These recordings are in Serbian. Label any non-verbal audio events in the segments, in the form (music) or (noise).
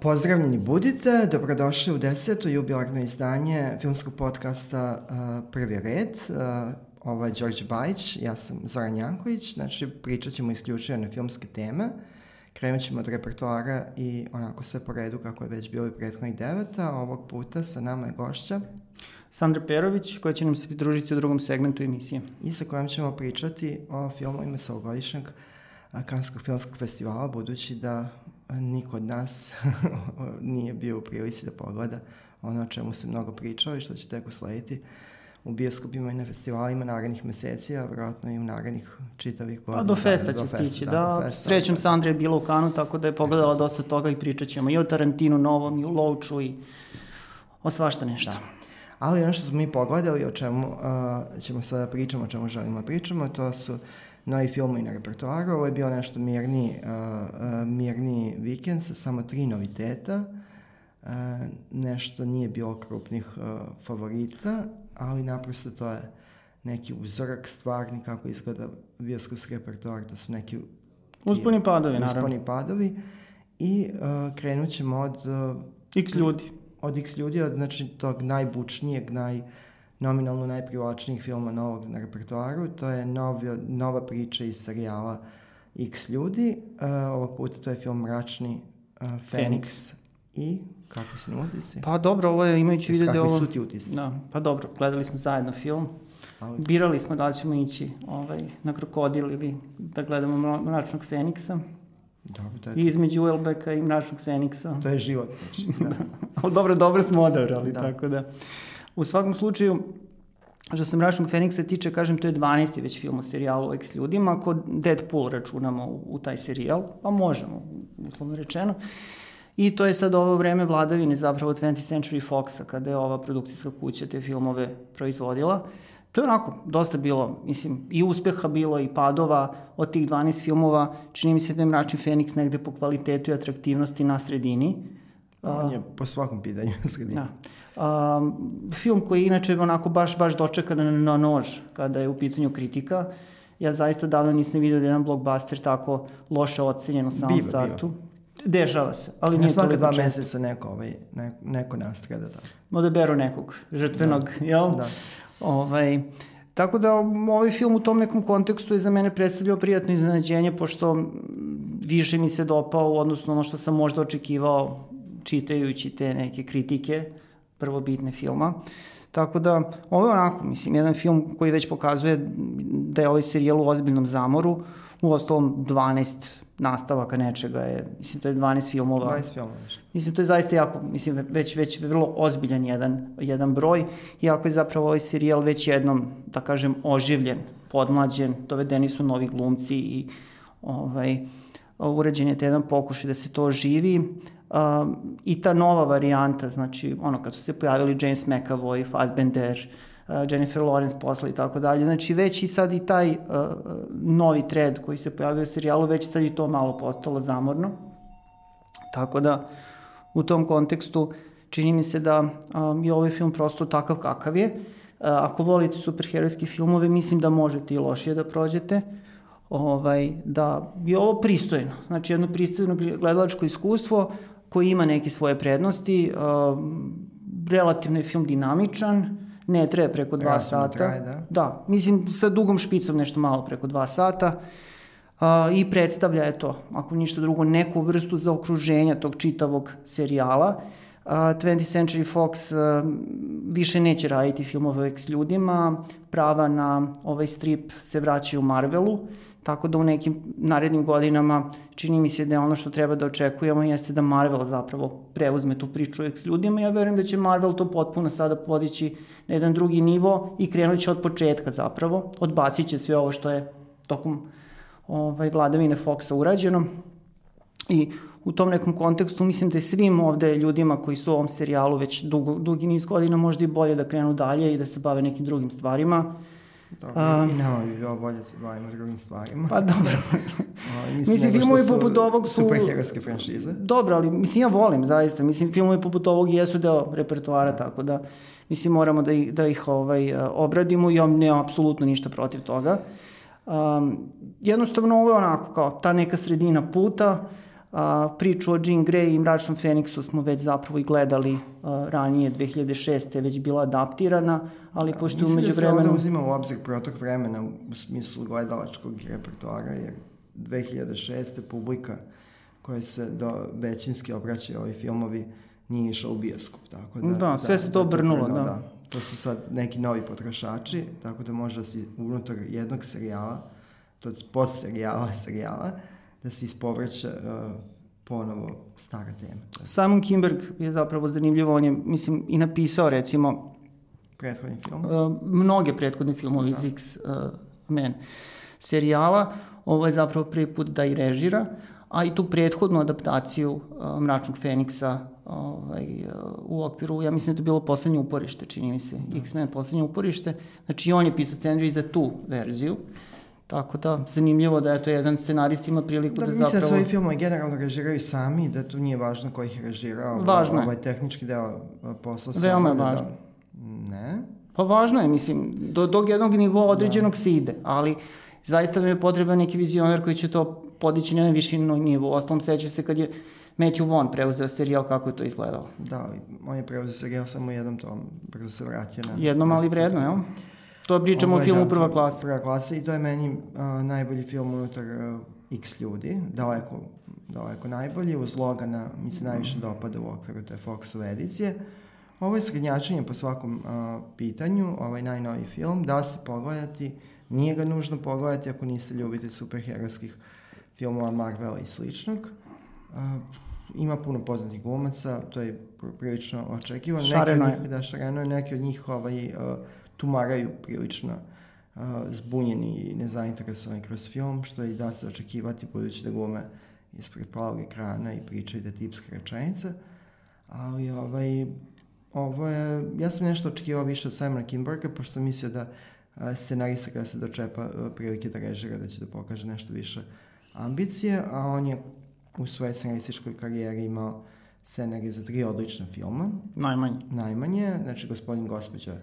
Pozdravljeni budite, dobrodošli u deseto jubilarno izdanje filmskog podcasta Prvi red. Ovo je Đorđe Bajić, ja sam Zoran Janković, znači pričat ćemo isključivo na filmske teme. Krenut ćemo od repertoara i onako sve po redu kako je već bilo i prethodnih deveta. Ovog puta sa nama je gošća Sandra Perović, koja će nam se pridružiti u drugom segmentu emisije. I sa kojom ćemo pričati o filmovima sa ovogodišnjeg Kanskog filmskog festivala, budući da niko od nas (laughs) nije bio u prilici da pogleda ono o čemu se mnogo pričao i što će tek uslediti u bioskopima i na festivalima narednih meseci, a vjerojatno i u narednih čitavih godina. Pa do festa će stići, da. da. Festa, Srećom da. Sandra je bila u Kanu, tako da je pogledala dosta toga i pričat ćemo i o Tarantinu novom, i o Louču, i o svašta nešto. Da. Ali ono što smo mi pogledali, o čemu uh, ćemo sada pričamo, o čemu želimo da pričamo, to su novi filmovi na repertoaru. Ovo je bio nešto mirniji, uh, uh, mirniji vikend sa samo tri noviteta. Uh, nešto nije bilo krupnih uh, favorita, ali naprosto to je neki uzorak stvarni kako izgleda bioskopski repertoar. To su neki Usponi padovi, naravno. Usponi padovi. I uh, krenut ćemo od... Uh, X ljudi. Od X ljudi, od znači, tog najbučnijeg, naj nominalno najprivlačnijih filma novog na repertoaru. To je nov, nova priča iz serijala X ljudi. Uh, ovog puta to je film Mračni uh, Fenix. I kako su utisci? Pa dobro, ovo je imajući vidio da ovo... Kakvi su ti utisci? Da, pa dobro, gledali smo zajedno film. Ali... Birali smo da li ćemo ići ovaj, na krokodil ili da gledamo Mračnog Feniksa. Dobro, to je I između Uelbeka i Mračnog Feniksa. To je život. Znači, da. (laughs) Ali dobro, dobro smo odabrali, da. tako da. U svakom slučaju, što se Mračnog Feniksa tiče, kažem, to je 12. već film o serijalu X ljudima, ako Deadpool računamo u, u taj serijal, pa možemo, uslovno rečeno. I to je sad ovo vreme vladavine zapravo 20th Century Foxa, kada je ova produkcijska kuća te filmove proizvodila. To je onako dosta bilo, mislim, i uspeha bilo i padova od tih 12 filmova. Čini mi se da je Mračni Feniks negde po kvalitetu i atraktivnosti na sredini. On je po svakom pitanju na sredini. Da. Um, film koji je inače onako baš, baš dočekan na, na nož kada je u pitanju kritika. Ja zaista davno nisam vidio da je jedan blockbuster tako loše ocenjen u samom biva, startu. Biva. Dešava se, ali nije svaka dva često. meseca neko, ovaj, neko, neko nastrada. Da. No da beru nekog žrtvenog, da. jel? Da. Ovaj, tako da ovaj film u tom nekom kontekstu je za mene predstavljao prijatno iznenađenje, pošto više mi se dopao u odnosu na ono što sam možda očekivao čitajući te neke kritike prvobitne filma. Tako da, ovo je onako, mislim, jedan film koji već pokazuje da je ovaj serijal u ozbiljnom zamoru, u ostalom 12 nastavaka nečega je, mislim, to je 12 filmova. 12 filmova. Mislim, to je zaista jako, mislim, već, već vrlo ozbiljan jedan, jedan broj, iako je zapravo ovaj serijal već jednom, da kažem, oživljen, podmlađen, dovedeni su novi glumci i ovaj, urađen je te jedan pokušaj da se to oživi. Um, I ta nova varijanta, znači ono kad su se pojavili James McAvoy, Fassbender, uh, Jennifer Lawrence posla i tako dalje, znači već i sad i taj uh, novi tred koji se pojavio u serijalu, već sad i to malo postalo zamorno. Tako da u tom kontekstu čini mi se da um, je ovaj film prosto takav kakav je. Uh, ako volite superherojske filmove, mislim da možete i lošije da prođete ovaj, da je ovo pristojno, znači jedno pristojno gledalačko iskustvo, koji ima neke svoje prednosti. Relativno je film dinamičan, ne traje preko dva Relativno sata. Traje, da. da, mislim sa dugom špicom nešto malo preko dva sata. Uh, I predstavlja, eto, ako ništa drugo, neku vrstu za okruženja tog čitavog serijala. Uh, 20th Century Fox uh, više neće raditi filmove s ljudima, prava na ovaj strip se vraćaju Marvelu. Uh, Tako da u nekim narednim godinama čini mi se da je ono što treba da očekujemo jeste da Marvel zapravo preuzme tu priču s ljudima. Ja verujem da će Marvel to potpuno sada podići na jedan drugi nivo i krenut će od početka zapravo. Odbacit će sve ovo što je tokom ovaj, vladavine Foxa urađeno. I u tom nekom kontekstu mislim da je svim ovde ljudima koji su u ovom serijalu već dugo, dugi niz godina možda i bolje da krenu dalje i da se bave nekim drugim stvarima Dobro, um, i nama bi bilo bolje se bavimo drugim stvarima. Pa dobro. (laughs) o, mislim, mislim filmovi poput ovog su... Superherojske franšize. Dobro, ali mislim ja volim zaista. Mislim, filmovi poput ovog jesu deo repertoara, da. tako da mislim moramo da ih, da ih ovaj, obradimo i ja nemam apsolutno ništa protiv toga. Um, jednostavno ovo je onako kao ta neka sredina puta, A, priču o Jean Grey i Mračnom Feniksu smo već zapravo i gledali a, ranije, 2006. je već bila adaptirana, ali pošto umeđu Mislim da se ovde vremenu... uzima u obzir protok vremena u smislu gledalačkog repertoara, jer 2006. publika koja se do većinski obraćaju ovi filmovi nije išao u bioskop. Tako da, Da, sve se to obrnulo, da. To su sad neki novi potrošači, tako da možda si unutar jednog serijala, to je post serijala, serijala, da se ispovraća uh, ponovo stara tema. Simon Kimberg je zapravo zanimljivo, on je, mislim, i napisao, recimo, Prethodni film. uh, mnoge prethodne filmove iz X-Men serijala. Ovo je zapravo prvi put da i režira, a i tu prethodnu adaptaciju uh, Mračnog Feniksa ovaj, uh, u okviru, ja mislim da je to bilo poslednje uporište, čini mi se, X-Men poslednje uporište. Znači, on je pisao scenarij za tu verziju. Tako da, zanimljivo da je to jedan scenarist ima priliku Da, da, mislim da zapravo... svoji filmovi generalno režiraju sami, da tu nije važno ko ih režirao. Važno je. Ovaj tehnički deo posla se Veoma je obavlja, važno. Da, ne. Pa važno je, mislim, do, do jednog nivoa određenog se ide, ali zaista mi je potreban neki vizioner koji će to podići na najviši nivo. Ostalom seća se kad je Matthew Vaughn preuzeo serijal kako je to izgledalo. Da, on je preuzeo serijal samo jednom tom, brzo se vratio na... Jednom, ali vredno, jel? To pričamo o filmu da, prva klasa. Prva klasa i to je meni a, najbolji film unutar a, X ljudi, daleko, daleko najbolji, uz Logana mi se najviše dopada u okviru te Foxove edicije. Ovo je srednjačenje po svakom a, pitanju, ovaj najnoviji film, da se pogledati, nije ga nužno pogledati ako niste ljubitelj superherojskih filmova Marvela i sličnog. A, ima puno poznatih glumaca, to je pr- prilično očekivano. Šareno je. da, šareno je, neki od njih ovaj, a, tumaraju prilično uh, zbunjeni i nezainteresovani kroz film, što i da se očekivati budući da glume ispred plavog ekrana i pričaju da tipske rečenice. Ali ovaj, ovo je, ja sam nešto očekivao više od Simona Kimberga, pošto sam mislio da a, scenarista kada se dočepa a, prilike da režira, da će da pokaže nešto više ambicije, a on je u svojoj scenarističkoj karijeri imao scenarij za tri odlična filma Najmanje. najmanje, znači gospodin gospođa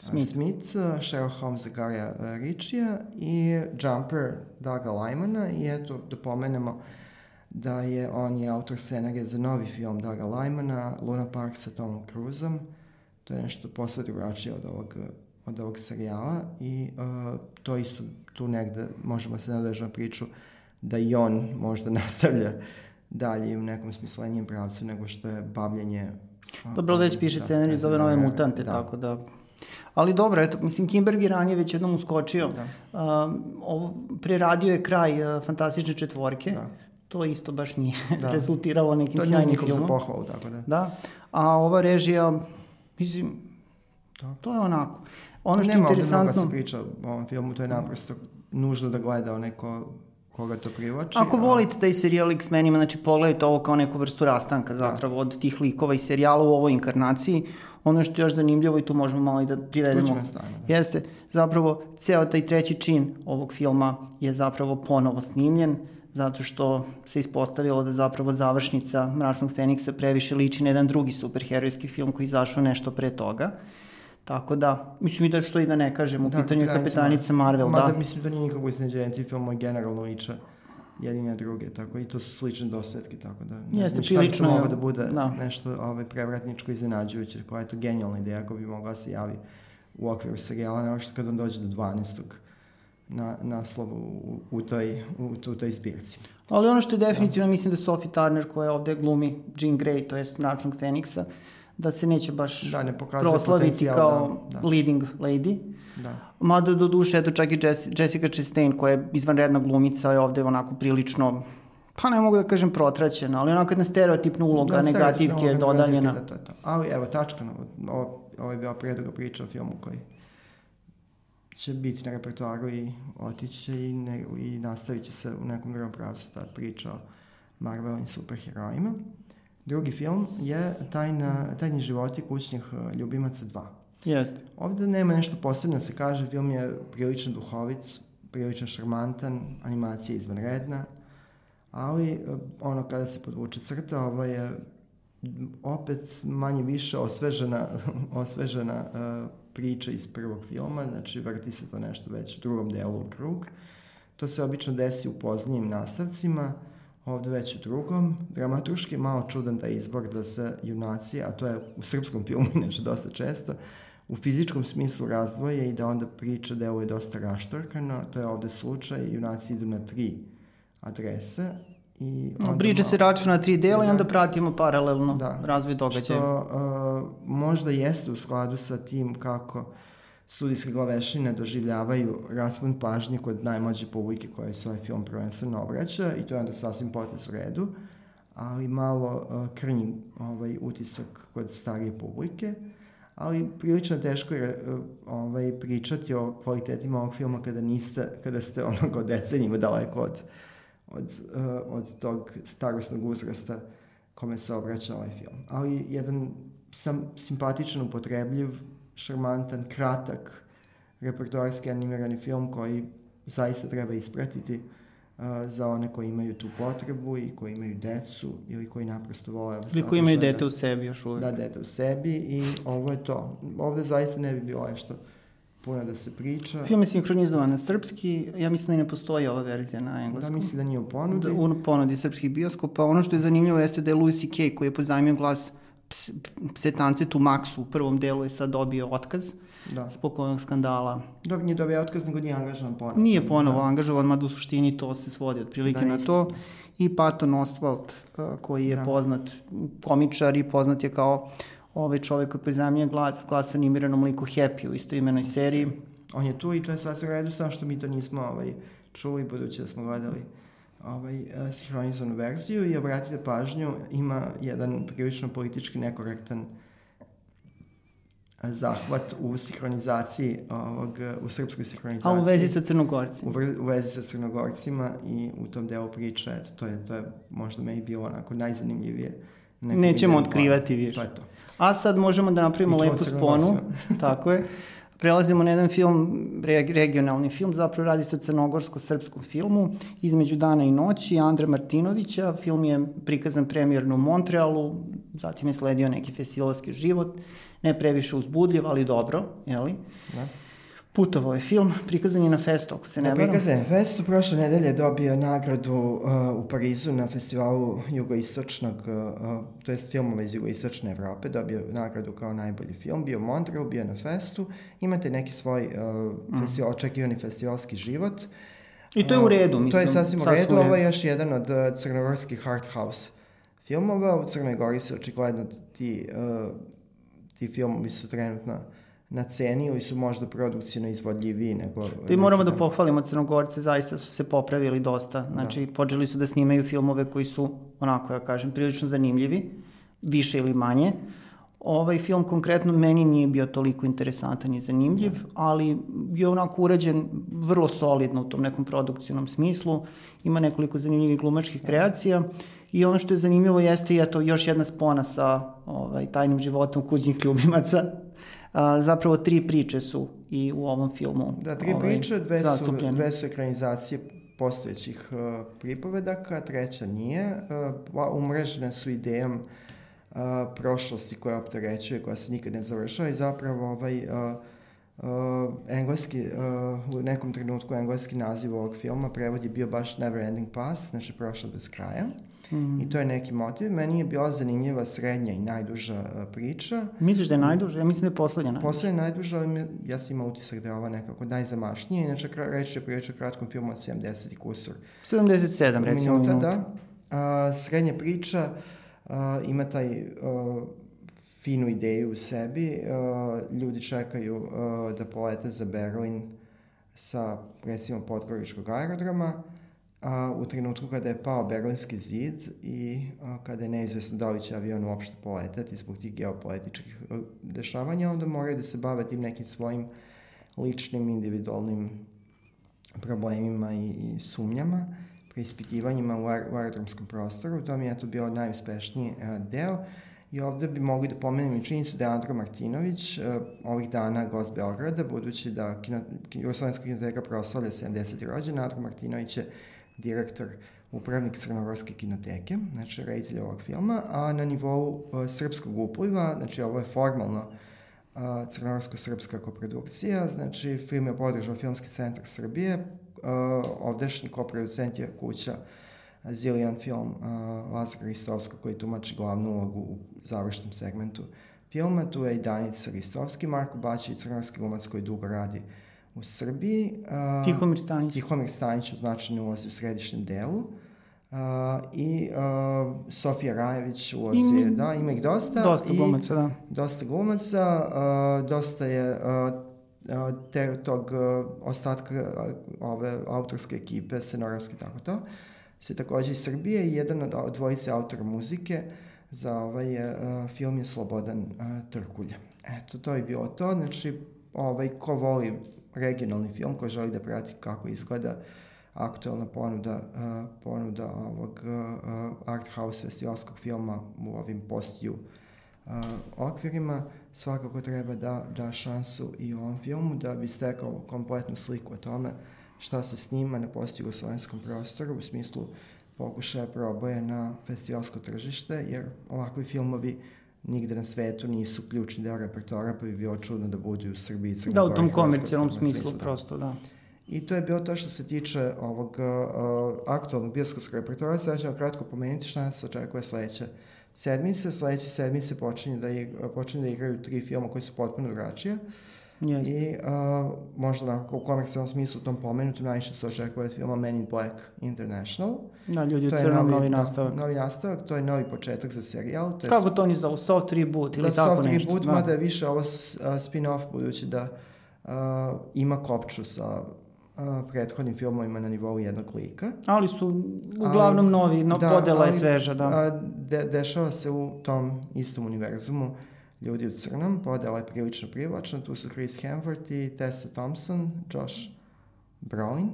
Smith. Smith, Sherlock Holmes Zagarija Ritchija i Jumper Daga Lymana i eto da pomenemo da je on je autor scenarija za novi film Daga Lymana, Luna Park sa Tomom Cruiseom. To je nešto posve drugačije od ovog, od ovog serijala i uh, to isto tu negde možemo se nadovežati na priču da i on možda (laughs) nastavlja dalje u nekom smislenijem pravcu nego što je bavljanje Dobro, već piše da, scenarij za ove nove da, mutante, da. tako da... Ali dobro, eto, mislim, Kimberg je ranije već jednom uskočio. Da. Um, ovo, preradio je kraj uh, Fantastične četvorke. Da. To isto baš nije (laughs) Da. rezultiralo nekim To nije sjajnim nikom za filmom. pohvalu, tako da. Da, a ova režija, mislim, to je onako. Ono što je Nema ovde mnogo interesantno, se priča o ovom filmu, to je naprosto nužno da gleda onaj ko, koga to privlači. ako a- volite taj serijal X-Menima, znači pogledajte ovo kao neku vrstu rastanka zapravo od tih likova i serijala u ovoj inkarnaciji. Ono što je još zanimljivo i tu možemo malo i da privedemo. Strana, da. Jeste, zapravo ceo taj treći čin ovog filma je zapravo ponovo snimljen zato što se ispostavilo da zapravo završnica Mračnog Feniksa previše liči na jedan drugi superherojski film koji izašao nešto pre toga. Tako da, mislim i da što i da ne kažem, u pitanju je kapetanica Marvel, Mada da. mislim da nije nikakvo iznenađenje, ti filmovi generalno liče jedni na druge, tako i to su slične dosetke, tako da ne Jeste, bi prilično moglo da bude da. nešto ovaj, prevratničko iznenađujuće, koja je to genijalna ideja koja bi mogla da se javi u okviru serijala, nema što kad on dođe do 12. na naslovu u, u, toj, u, u toj zbirci. Ali ono što je definitivno, mislim da Sophie Turner koja ovde glumi Jean Grey, to jest Mračnog Feniksa, da se neće baš Da, ne proslaviti kao da, da. leading lady. Da. Mada do duše, eto čak i Jess, Jessica Chastain koja je izvanredna glumica je ovde onako prilično pa ne mogu da kažem protraćena, ali onako jedna stereotipna uloga, Da, negativke je dodaljena. Da, to je to. Ali evo, tačka, ovo, ovo, ovo je bila preduga priča o filmu koji će biti na repertoaru i otići će i, ne, i nastavit će se u nekom drugom pravcu ta priča o Marvelovim superherojima. Drugi film je Tajna, Tajni životi kućnih eh, ljubimaca 2. Jeste. Ovde nema nešto posebno da se kaže, film je prilično duhovit, prilično šarmantan, animacija je izvanredna, ali eh, ono kada se podvuče crta, ovo je opet manje više osvežena, (laughs) osvežena uh, priča iz prvog filma, znači vrti se to nešto već u drugom delu u krug. To se obično desi u poznijim nastavcima, ovde već u drugom. Dramatuški je malo čudan taj izbor da se junaci, a to je u srpskom filmu (laughs) inače dosta često, u fizičkom smislu razdvoje i da onda priča deluje dosta raštorkano. To je ovde slučaj. Junaci idu na tri adrese i onda Priča se računa na tri dela da, i onda pratimo paralelno da, razvoj događaja. Što uh, možda jeste u skladu sa tim kako studijske glavešine doživljavaju raspon pažnje kod najmlađe publike koje se ovaj film prvenstveno obraća i to je onda sasvim potez u redu, ali malo uh, krnji ovaj, utisak kod starije publike ali prilično teško je uh, ovaj, pričati o kvalitetima ovog filma kada niste, kada ste onoga decenjima daleko od, od, uh, od tog starostnog uzrasta kome se obraća ovaj film. Ali jedan sam simpatičan, upotrebljiv, šarmantan, kratak, repertoarski animirani film koji zaista treba ispratiti uh, za one koji imaju tu potrebu i koji imaju decu ili koji naprosto vole... Ili koji imaju dete u sebi još uvijek. Da, dete u sebi i ovo je to. Ovde zaista ne bi bilo nešto puno da se priča. Film je sinhronizovan na srpski, ja mislim da i ne postoji ova verzija na engleskom. Da, mislim da nije u ponudi. Da, u ponudi srpskih bioskopa. Ono što je zanimljivo jeste da je Louis C.K. koji je pozajmio glas Psetancetu Maxu u prvom delu je sad dobio otkaz da. zbog ovog skandala. Dobro, nije dobio otkaz, nego nije angažovan ponovo. Nije ponovo da. angažovan, mada u suštini to se svodi otprilike da, na to. I Patton Oswald, koji je da. poznat komičar i poznat je kao ovaj čovek koji pozajmio glas, glas animiranom liku Happy u istoimenoj seriji. On je tu i to je sasvim redu, samo što mi to nismo ovaj, čuli, budući da smo gledali ovaj, uh, sinhronizovanu verziju i obratite pažnju, ima jedan prilično politički nekorektan zahvat u sinhronizaciji ovog, u srpskoj sinhronizaciji. A u vezi sa crnogorcima. U, u vezi sa crnogorcima i u tom delu priče, eto, to je, to je možda me i bilo onako najzanimljivije. Nećemo otkrivati više. To je to. A sad možemo da napravimo lepu sponu. Tako je. Prelazimo na jedan film, regionalni film, zapravo radi se o crnogorsko-srpskom filmu, između dana i noći, Andre Martinovića. Film je prikazan premijerno u Montrealu, zatim je sledio neki festivalski život, ne previše uzbudljiv, ali dobro, jeli? Da. Putovao je film, prikazan je na festu, ako se ne da, varam. Prikazan je festu, prošle nedelje je dobio nagradu uh, u Parizu na festivalu jugoistočnog, uh, to jest filmova iz jugoistočne Evrope, dobio nagradu kao najbolji film, bio u Montreal, bio na festu, imate neki svoj uh, festival, mm. očekivani festivalski život. I to je u redu, mislim. To je sasvim u redu, ovo je još jedan od uh, crnogorskih art house filmova, u Crnoj Gori se očigledno ti, uh, ti filmovi su trenutno uh, na ceni ili su možda produkcijno izvodljiviji nego... To i moramo da pohvalimo Crnogorce, zaista su se popravili dosta. Znači, da. počeli su da snimaju filmove koji su, onako ja kažem, prilično zanimljivi, više ili manje. Ovaj film konkretno meni nije bio toliko interesantan i zanimljiv, da. ali je onako urađen vrlo solidno u tom nekom produkcijnom smislu. Ima nekoliko zanimljivih glumačkih kreacija i ono što je zanimljivo jeste i eto još jedna spona sa ovaj, tajnim životom kućnih ljubimaca a, zapravo tri priče su i u ovom filmu. Da, tri ovaj, priče, dve su, dve su ekranizacije postojećih uh, pripovedaka, treća nije. Uh, umrežene su idejom uh, prošlosti koja opterećuje, koja se nikad ne završava i zapravo ovaj, uh, uh, engleski, uh, u nekom trenutku engleski naziv ovog filma prevod je bio baš Never Ending Past, znači prošlo bez kraja. Mm. I to je neki motiv. Meni je bila zanimljiva srednja i najduža uh, priča. Misliš da je najduža? Ja mislim da je poslednja najduža. Poslednja najduža, ali ja sam imao utisak da je ova nekako najzamašnija. Inače, reći je priča o kratkom filmu od 70 i kusur. 77, recimo minuta. minuta. Da. A, srednja priča a, ima taj a, finu ideju u sebi. A, ljudi čekaju a, da polete za Berlin sa, recimo, Podgoričkog aerodroma a, u trenutku kada je pao Berlinski zid i a, kada je neizvesno da li će avion uopšte poletati zbog tih geopolitičkih dešavanja, onda moraju da se bave tim nekim svojim ličnim, individualnim problemima i, i sumnjama, preispitivanjima u, u aerodromskom prostoru. To mi je to bio najuspešniji a, deo. I ovde bi mogli da pomenem i činjenicu da je Andro Martinović uh, ovih dana gost Beograda, budući da kino, Jugoslovenska kinoteka proslavlja 70. rođen, Andro Martinović je direktor, upravnik Crnogorske kinoteke, znači reditelj ovog filma, a na nivou uh, srpskog upliva, znači ovo je formalno uh, crnogorsko-srpska koprodukcija, znači film je podržao Filmski centar Srbije, uh, ovdešnji koproducent je kuća Zilijan film uh, Lazara Ristovska koji tumači glavnu ulogu u završnom segmentu filma. Tu je i Danica Ristovski, Marko Bačić, crnogorski glumac koji dugo radi u Srbiji. Uh, Tihomir Stanić. Tihomir Stanić u značajnoj ulozi u središnjem delu. Uh, i uh, Sofija Rajević ulazi, I, da, ima ih dosta. Dosta glumaca, da. Dosta glumaca, uh, dosta je uh, te, tog uh, ostatka ove autorske ekipe, scenarovske, tako to. Sve takođe iz Srbije i jedan od dvojice autora muzike za ovaj uh, film je Slobodan uh, Trkulja. Eto, to je bilo to. Znači, ovaj, ko voli regionalni film, ko želi da prati kako izgleda aktualna ponuda, uh, ponuda ovog uh, art house festivalskog filma u ovim postiju okvirima, svakako treba da da šansu i ovom filmu da bi stekao kompletnu sliku o tome šta se snima na post-jugoslovenskom prostoru u smislu pokušaja proboje na festivalsko tržište, jer ovakvi filmovi nigde na svetu nisu ključni deo repertoara, pa bi bilo čudno da budu u Srbiji, Crnoj Da, u tom komercijalnom smislu, smislu da. prosto, da. I to je bilo to što se tiče ovog uh, aktualnog bioskopskog repertoara. Sada ćemo kratko pomenuti šta nas očekuje sledeće sedmice. Sledeće sedmice počinje da, igra, počinje da igraju tri filma koji su potpuno drugačije. Yes. I uh, možda onako u komercijalnom smislu u tom pomenutom najviše se očekuje od filma Men in Black International. Da, ljudi u crnom novi, novi nastavak. Novi nastavak, to je novi početak za serijal. To je Kako to oni zovu? Soft reboot ili da, tako soft nešto? Soft reboot, da. mada je više ovo spin-off budući da uh, ima kopču sa prethodnim filmovima na nivou jednog lika. Ali su uglavnom ali, novi, no, da, podela je sveža, da. A, de, dešava se u tom istom univerzumu ljudi u crnom, podela je prilično privlačna, tu su Chris Hemsworth i Tessa Thompson, Josh Brolin.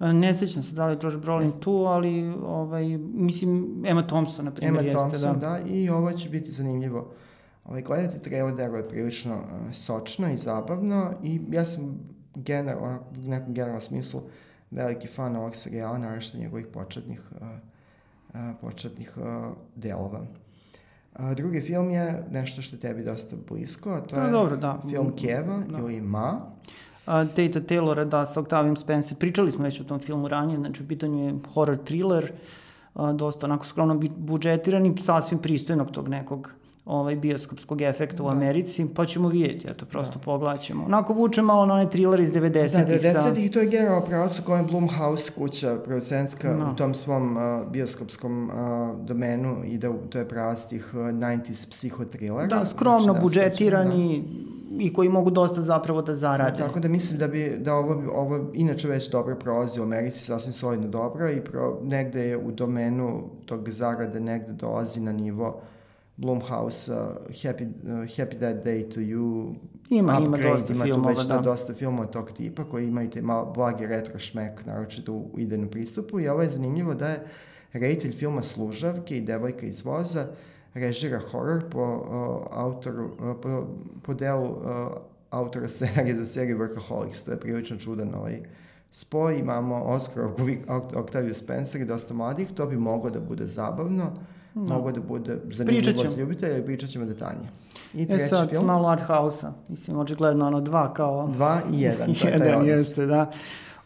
Ne sećam se da li je Josh Brolin Jeste. tu, ali ovaj, mislim Emma Thompson, na primjer, Emma jeste. Thompson, da. da. I ovo će biti zanimljivo. Ovaj, gledati trailer je prilično uh, sočno i zabavno i ja sam gener, onako, u nekom generalnom smislu veliki fan ovog serijala, naravno njegovih početnih, uh, uh, početnih uh, delova. A, drugi film je nešto što je tebi dosta blisko, a to da, je dobro, da. film Keva da. ili Ma. A, Tata Taylor, da, sa Octavium Spencer. Pričali smo već o tom filmu ranije, znači u pitanju je horror thriller, a, dosta onako skromno budžetiran i sasvim pristojnog tog nekog ovaj bioskopskog efekta da. u Americi, pa ćemo vidjeti, eto, prosto da. poglaćemo. Onako vuče malo na onaj thriller iz 90-ih. Da, 90-ih, to je generalno pravac u kojem Blumhouse kuća producentska no. U tom svom uh, bioskopskom uh, domenu ide, to je pravac tih uh, 90s psihotrillera. Da, skromno znači, da, budžetirani, da. i koji mogu dosta zapravo da zarade. Tako da mislim da bi da ovo, ovo inače već dobro prolazi u Americi, sasvim solidno dobro i pro, negde je u domenu tog zarade negde dolazi na nivo Blumhouse, uh, Happy, uh, Happy That Day to You, ima, Upgrade, ima dosta ima filmova, već da. dosta filmova tog tipa koji imaju te malo blagi retro šmek, naročito u idejnom pristupu. I ovo je zanimljivo da je reditelj filma Služavke i Devojka iz voza režira horror po uh, autoru, uh, po, po delu uh, autora scenarija za seriju Workaholics, to je prilično čudan ovaj spoj, imamo Oscar Octavio Spencer i dosta mladih, to bi moglo da bude zabavno, no. Mogu da bude zanimljivo za ljubitelja i pričat ćemo detaljnije. I e treći e sad, film. malo art house-a. Mislim, očigledno ono dva kao... Dva i jedan. To je (laughs) jedan jeste, da.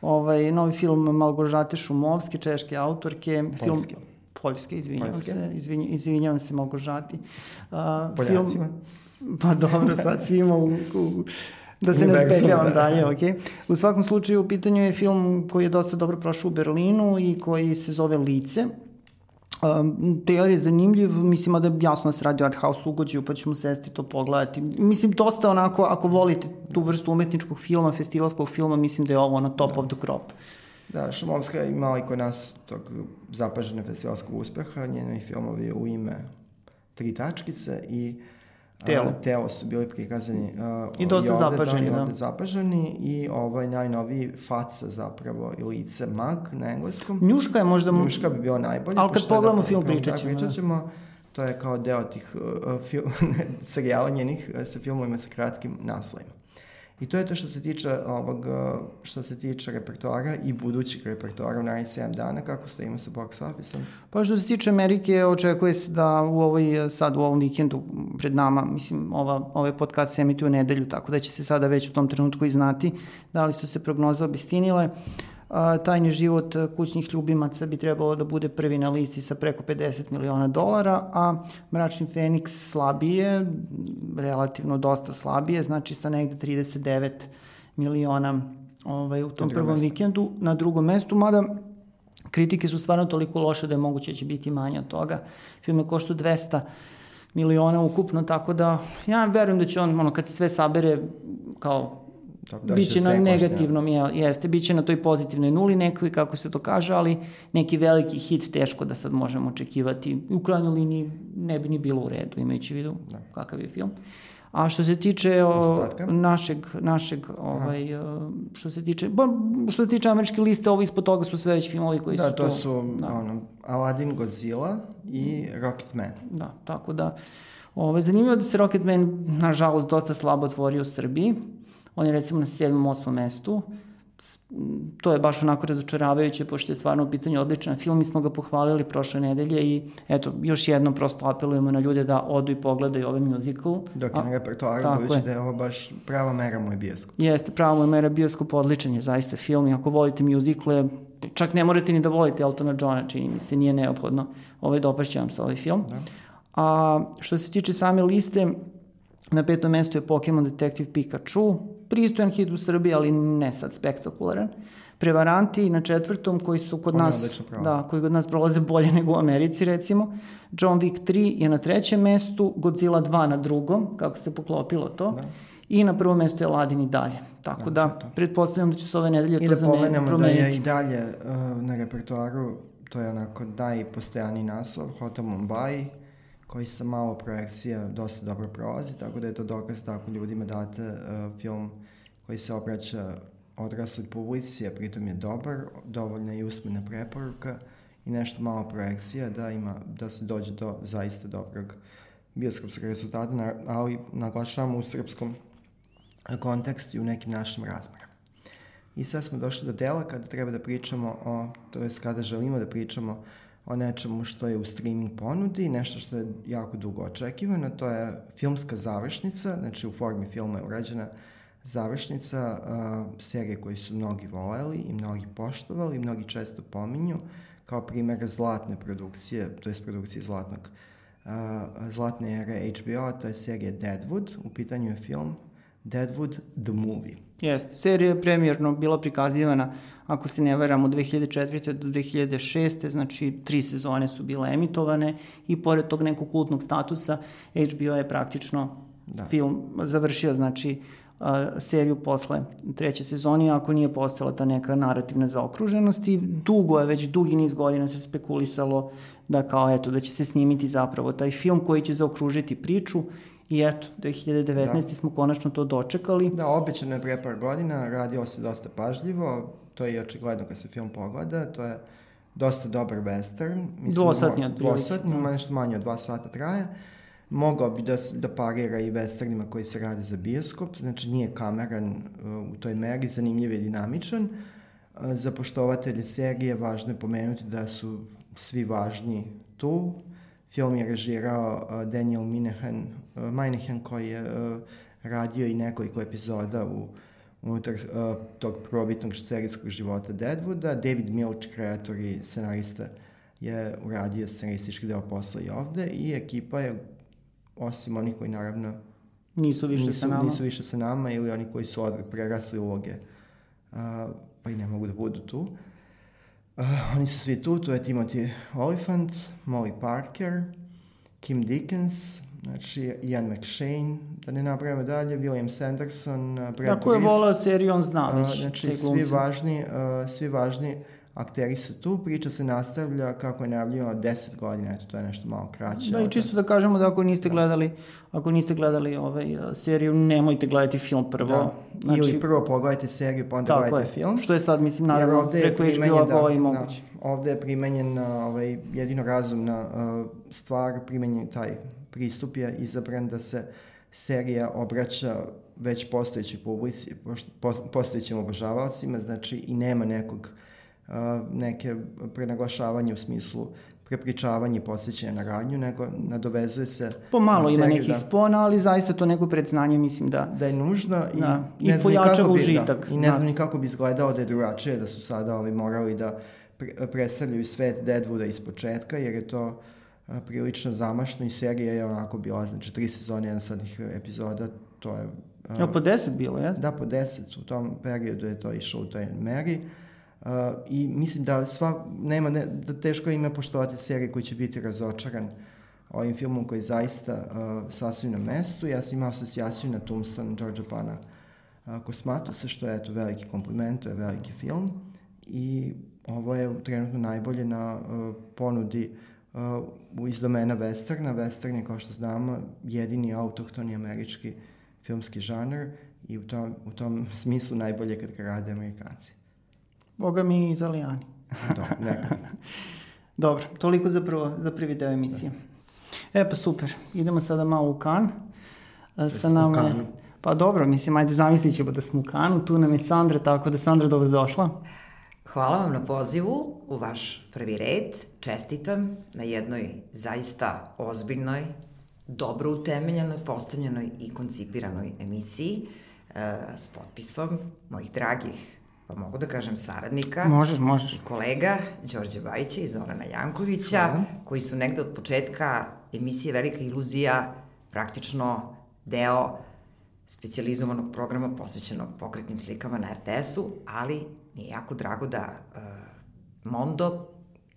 Ovaj, novi film Malgožate Šumovske, češke autorke. Poljske. Film, Poljske, izvinjavam Poljske. se. Izvinj, izvinjavam se Malgožati. Uh, Poljacima. Film, pa dobro, sad svima u, u da se ne zbegljavamo da. dalje, ok. U svakom slučaju, u pitanju je film koji je dosta dobro prošao u Berlinu i koji se zove Lice. Um, trailer je zanimljiv, mislim da je jasno da se radi o art house ugođaju, pa ćemo sesti to pogledati. Mislim, dosta onako, ako volite tu vrstu umetničkog filma, festivalskog filma, mislim da je ovo na top da. of the crop. Da, Šumovska je imala i kod nas tog zapažene festivalskog uspeha, njeni filmovi u ime Tri tačkice i uh, Telo. telo su bili prikazani uh, I dosta i ovde, zapaženi, da. I da. zapaženi i ovaj najnoviji faca zapravo i lice mag na engleskom. Njuška je možda... Njuška bi bio najbolji. Ali kad pogledamo da, film pričat ćemo. Pričat ćemo. To je kao deo tih uh, film, (laughs) serijala njenih uh, sa filmovima sa kratkim naslovima. I to je to što se tiče ovog, što se tiče repertoara i budućeg repertoara u narednih 7 dana, kako stojimo sa box office-om? Pa što se tiče Amerike, očekuje se da u ovoj, sad u ovom vikendu pred nama, mislim, ova, ovaj podcast se u nedelju, tako da će se sada već u tom trenutku i znati da li su se prognoze obistinile. A, tajni život kućnih ljubimaca bi trebalo da bude prvi na listi sa preko 50 miliona dolara, a Mračni Feniks slabije, relativno dosta slabije, znači sa negde 39 miliona ovaj, u tom prvom mesto. vikendu. Na drugom mestu, mada kritike su stvarno toliko loše da je moguće da će biti manje od toga. Film je koštu 200 miliona ukupno, tako da ja verujem da će on, ono, kad se sve sabere, kao Tako da biće na negativnom, je, jeste, biće na toj pozitivnoj nuli nekoj, kako se to kaže, ali neki veliki hit teško da sad možemo očekivati. U krajnjoj liniji ne bi ni bilo u redu, imajući vidu da. kakav je film. A što se tiče o, našeg, našeg ovaj, Aha. što se tiče, ba, što se tiče američke liste, ovo ispod toga su sve već filmovi koji da, su to. Da, to su ono, Aladdin, Godzilla i Rocketman. Da, tako da, ovaj, zanimljivo da se Rocketman, nažalost, dosta slabo otvorio u Srbiji. On je recimo na 7. 8. mestu to je baš onako razočaravajuće, pošto je stvarno u pitanju odličan film, mi smo ga pohvalili prošle nedelje i eto, još jednom prosto apelujemo na ljude da odu i pogledaju ovaj musical. Dok je na repertoaru, budući da je ovo baš prava mera moj bioskop. Jeste, prava moj mera bioskop, odličan je zaista film i ako volite musicale, čak ne morate ni da volite Eltona Johna, čini mi se, nije neophodno, ovaj, dopašće vam se ovaj film. Da. A što se tiče same liste, na petom mestu je Pokemon Detective Pikachu, pristojan hit u Srbiji, ali ne sad spektakularan. Prevaranti na četvrtom koji su kod Oni nas da, koji kod nas prolaze bolje nego u Americi recimo. John Wick 3 je na trećem mestu, Godzilla 2 na drugom, kako se poklopilo to. Da. I na prvom mestu je Ladin i dalje. Tako da, da pretpostavljam da će se ove nedelje I to da pomenemo da je i dalje uh, na repertoaru, to je onako najpostojaniji naslov, Hotel Mumbai, koji sa malo projekcija dosta dobro prolazi, tako da je to dokaz da ako ljudima date uh, film koji se obraća odrasloj publici, a pritom je dobar, dovoljna i usmena preporuka i nešto malo projekcija da ima, da se dođe do zaista dobrog bioskopskog rezultata, ali naglašavamo u srpskom kontekstu i u nekim našim razmerama. I sad smo došli do dela kada treba da pričamo o, to je kada želimo da pričamo o nečemu što je u streaming ponudi, nešto što je jako dugo očekivano, to je filmska završnica, znači u formi filma je urađena završnica uh, serije koju su mnogi voleli i mnogi poštovali i mnogi često pominju kao primjer zlatne produkcije, to je produkcije zlatnog uh, zlatne ere HBO, to je serija Deadwood, u pitanju je film Deadwood the Movie. Jeste, serija je premijerno bila prikazivana, ako se ne varam, od 2004. do 2006. Znači, tri sezone su bile emitovane i pored tog nekog kultnog statusa, HBO je praktično da. film završio, znači, seriju posle treće sezoni, ako nije postala ta neka narativna zaokruženost i dugo je, već dugi niz godina se spekulisalo da kao eto, da će se snimiti zapravo taj film koji će zaokružiti priču I eto, 2019. Da. smo konačno to dočekali. Da, obećano je pre par godina, radio se dosta pažljivo, to je i očigledno kad se film pogleda, to je dosta dobar western. Mislim, dvosatni od Dvosatni, da. nešto manje od dva sata traje. Mogao bi da, da parira i westernima koji se rade za bioskop, znači nije kameran uh, u toj meri, zanimljiv i dinamičan. Uh, za poštovatelje serije važno je pomenuti da su svi važni tu, Film je režirao uh, Daniel Minahan, uh, Minahan koji je uh, radio i nekoliko epizoda u unutar uh, tog probitnog serijskog života Deadwooda. David Milch, kreator i scenarista, je uradio scenaristički deo posla i ovde i ekipa je, osim onih koji naravno nisu više nisu, sa nama, nisu više sa nama ili oni koji su od, prerasli uloge, uh, pa i ne mogu da budu tu. Uh, Uh, oni su svi tu, tu je Timothy Oliphant, Molly Parker, Kim Dickens, znači Ian McShane, da ne napravimo dalje, William Sanderson, Brad Tako je volao seriju, on zna već. Uh, znači, svi važni, uh, svi važni akteri su tu, priča se nastavlja kako je najavljeno 10 godina, eto to je nešto malo kraće. Da, i čisto da kažemo da ako niste da. gledali, ako niste gledali ovaj uh, seriju, nemojte gledati film prvo. Da. Znači, Ili prvo pogledajte seriju, pa onda gledajte je. film. Što je sad, mislim, naravno, preko HBO da, i moguće. Da, ovde je primenjen ovaj, jedino razumna uh, stvar, primenjen taj pristup je izabran da se serija obraća već postojećoj publici, postojećim obožavalcima, znači i nema nekog neke prenaglašavanja u smislu prepričavanje i podsjećanje na radnju, nego nadovezuje se Pomalo na ima nekih da. spona, ali zaista to neko predznanje mislim da... da je nužno i, Da, i ne znam pojačava bi, užitak, Da, I ne da. znam ni kako bi izgledao da je drugačije, da su sada ovi morali da pre, predstavljaju svet Deadwooda iz početka, jer je to a, prilično zamašno i serija je onako bila, znači tri sezone jednosadnih epizoda, to je... a, Je li po deset bilo, jes? Da, po deset, u tom periodu je to išlo u toj meri. Uh, I mislim da sva, nema, ne, da teško ima poštovati seriju koji će biti razočaran ovim filmom koji je zaista uh, sasvim na mestu. Ja sam imao asocijaciju na Tombstone Georgia Pana uh, Kosmatusa, što je eto veliki kompliment, to je veliki film. I ovo je trenutno najbolje na uh, ponudi uh, iz domena westerna. Western je, kao što znamo, jedini autohtoni američki filmski žanr i u tom, u tom (laughs) smislu najbolje kad ga rade Amerikanci. Boga mi i italijani. (laughs) Do, nekad. (laughs) Dobro, toliko za, prvo, za prvi deo emisije. E pa super, idemo sada malo u kan. E, Sa nama je-. Pa dobro, mislim, ajde zamislit ćemo da smo u kanu, tu nam je Sandra, tako da Sandra dobrodošla. Hvala vam na pozivu u vaš prvi red. Čestitam na jednoj zaista ozbiljnoj, dobro utemeljenoj, postavljenoj i koncipiranoj emisiji e, s potpisom mojih dragih, pa mogu da kažem saradnika Možeš, možeš. i kolega Đorđe Bajića i Zorana Jankovića, Hvala. koji su negde od početka emisije Velika iluzija praktično deo specijalizovanog programa posvećenog pokretnim slikama na RTS-u, ali mi je jako drago da uh, Mondo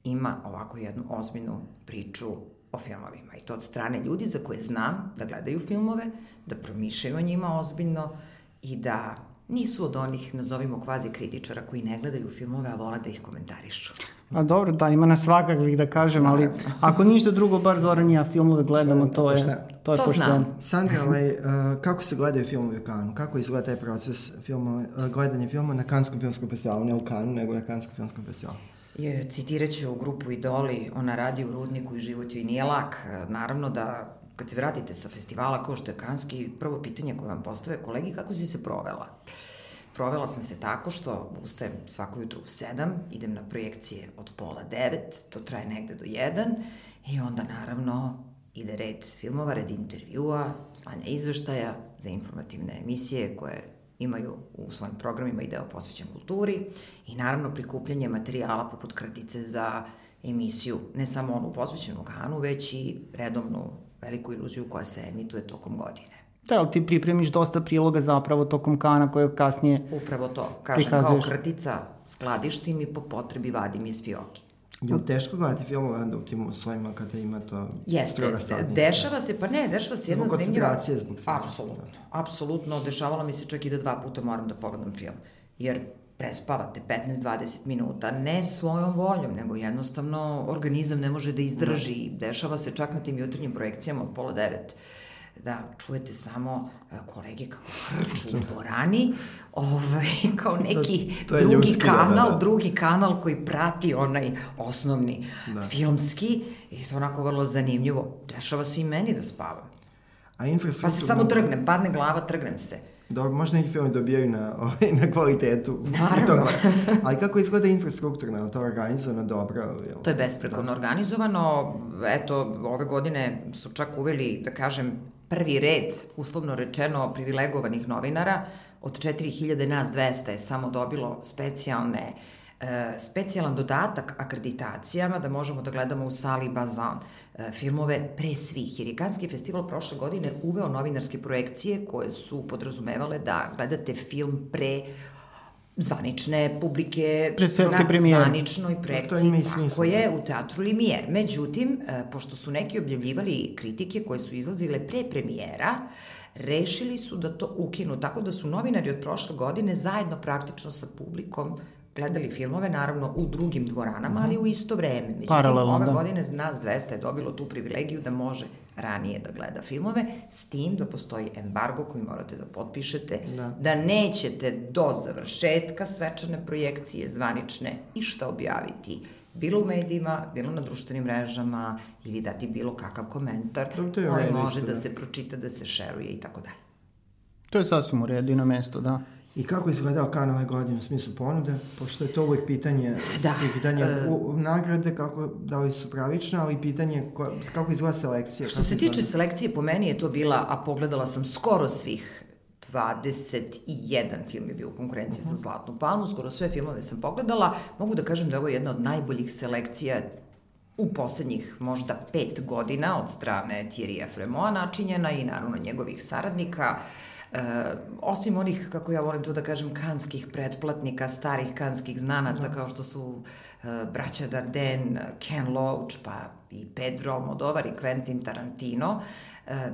ima ovako jednu ozbiljnu priču o filmovima. I to od strane ljudi za koje znam da gledaju filmove, da promišljaju o njima ozbiljno i da nisu od onih, nazovimo kvazi kritičara koji ne gledaju filmove, a vole da ih komentarišu. A dobro, da, ima nas svakakvih da kažem, ali ako ništa drugo, bar Zoran i ja filmove gledamo, to je, Pošteno. To je To pošteno. znam. Sandra, ovaj, uh, kako se gledaju filmovi u Kanu? Kako izgleda taj proces filmova, uh, gledanja filma na Kanskom filmskom festivalu? Ne u Kanu, nego na Kanskom filmskom festivalu. Je, citirat ću grupu Idoli, ona radi u Rudniku i život joj nije lak. Naravno da kad se vratite sa festivala kao što je Kanski, prvo pitanje koje vam postave kolegi, kako si se provela? Provela sam se tako što ustajem svako jutro u sedam, idem na projekcije od pola devet, to traje negde do jedan i onda naravno ide red filmova, red intervjua, slanja izveštaja za informativne emisije koje imaju u svojim programima i deo posvećen kulturi i naravno prikupljanje materijala poput kratice za emisiju, ne samo onu posvećenu Kanu, već i redovnu veliku iluziju koja se emituje tokom godine. Da, ali ti pripremiš dosta priloga zapravo tokom kana koje kasnije... Upravo to, kažem, Prikazuješ. kao kratica skladištim i po potrebi vadim iz fioki. Je li teško gledati filmove onda u tim uslovima kada ima to Jeste, dešava se, pa ne, dešava se jedna Zbog zanimljiva... koncentracije, zbog svega. Apsolutno, apsolutno, dešavalo mi se čak i da dva puta moram da pogledam film, jer prespavate 15-20 minuta, ne svojom voljom, nego jednostavno organizam ne može da izdrži. Dešava se čak na tim jutarnjim projekcijama od pola devet da čujete samo e, kolege kako hrču u (laughs) dvorani, ovaj, kao neki To- to drugi ljudski, da, kanal, da, da. drugi kanal koji prati onaj osnovni Da. filmski i to onako vrlo zanimljivo. Dešava se i meni da spavam. A infrastrukturno... Pa se samo trgnem, padne glava, trgnem se. Dobro, možda neki filmi dobijaju na, (laughs) ovaj, na kvalitetu. (laughs) Naravno. Ali kako izgleda infrastrukturno? Je to organizovano dobro? Je li- To je besprekorno organizovano. Eto, ove godine su čak uveli, da kažem, prvi red, uslovno rečeno, privilegovanih novinara. Od 4000 nas 200 je samo dobilo specijalne e, specijalan dodatak akreditacijama da možemo da gledamo u sali Bazan e, filmove pre svih. Jer je Kanski festival prošle godine uveo novinarske projekcije koje su podrazumevale da gledate film pre zvanične publike Pre svetske na premijere. zvaničnoj To projekciji, i tako je, u teatru Limijer. Međutim, e, pošto su neki objavljivali kritike koje su izlazile pre premijera, rešili su da to ukinu, tako da su novinari od prošle godine zajedno praktično sa publikom gledali filmove, naravno u drugim dvoranama, ali u isto vreme. Međutim, Paralelno, ove da. godine nas 200 je dobilo tu privilegiju da može ranije da gleda filmove, s tim da postoji embargo koji morate da potpišete, Da. da nećete do završetka svečane projekcije zvanične išta objaviti bilo u medijima, bilo na društvenim mrežama ili dati bilo kakav komentar u koji može isto, da da. se pročita, da se šeruje i tako dalje. To je sasvim u redu i na mesto, da. I kako izgledao kan ove godine u smislu ponude, pošto je to uvijek pitanje, Da, pitanje e, u, nagrade, kako, da li su pravične, ali pitanje ko, kako izgleda selekcija. Što se izgleda- tiče selekcije, po meni je to bila, a pogledala sam skoro svih 21 film je bio u konkurenciji za Zlatnu palmu, skoro sve filmove sam pogledala. Mogu da kažem da je ovo jedna od najboljih selekcija u poslednjih možda pet godina od strane Thierry Efremoa načinjena i naravno njegovih saradnika. E, osim onih, kako ja volim to da kažem, kanskih pretplatnika, starih kanskih znanaca kao što su e, braća Darden, Ken Loach, pa i Pedro Almodovar i Quentin Tarantino,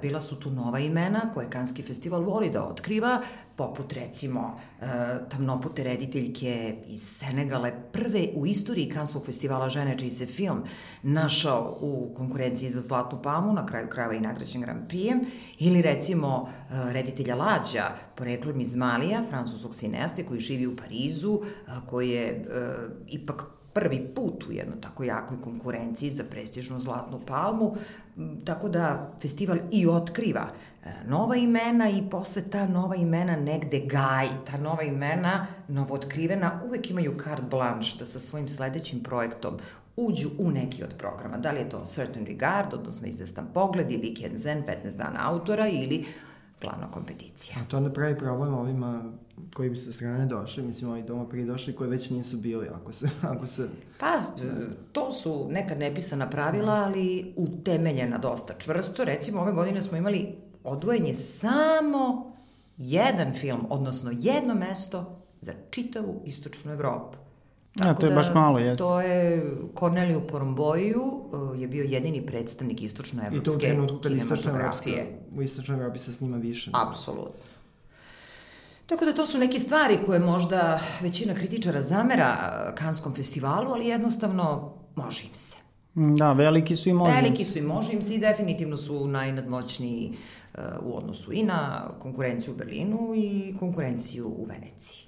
bila su tu nova imena koje Kanski festival voli da otkriva, poput recimo e, tamnopute rediteljke iz Senegale, prve u istoriji Kanskog festivala žene čiji se film našao u konkurenciji za Zlatnu palmu, na kraju krajeva i nagrađen Grand Prix, ili recimo e, reditelja Lađa, poreklom iz Malija, francuskog sineaste koji živi u Parizu, e, koji je e, ipak prvi put u jednoj tako jakoj konkurenciji za prestižnu Zlatnu palmu, tako da festival i otkriva e, nova imena i posle ta nova imena negde gaji, ta nova imena novootkrivena uvek imaju carte blanche da sa svojim sledećim projektom uđu u neki od programa. Da li je to Certain Regard, odnosno izvestan pogled, ili Kenzen, 15 dana autora, ili glavna kompeticija. A to onda pravi problem ovima koji bi sa strane došli, mislim ovi doma prije došli koji već nisu bili, ako se, (laughs) ako se Pa, to su neka nepisana pravila, ali utemeljena dosta čvrsto. Recimo, ove godine smo imali odvojenje samo jedan film, odnosno jedno mesto za čitavu istočnu Evropu. Ja, to je baš malo, jeste. To je Corneliju Poromboju, e, je bio jedini predstavnik i to u istočnoevropske trenutku kad kinematografije. u istočnoj Evropi se snima više. Apsolutno. Tako da to su neke stvari koje možda većina kritičara zamera eh, Kanskom festivalu, ali jednostavno može im se. Mm, Da, veliki su i možda. Veliki su i može im se i definitivno su najnadmoćniji uh, u odnosu i na konkurenciju u Berlinu i konkurenciju u Veneciji.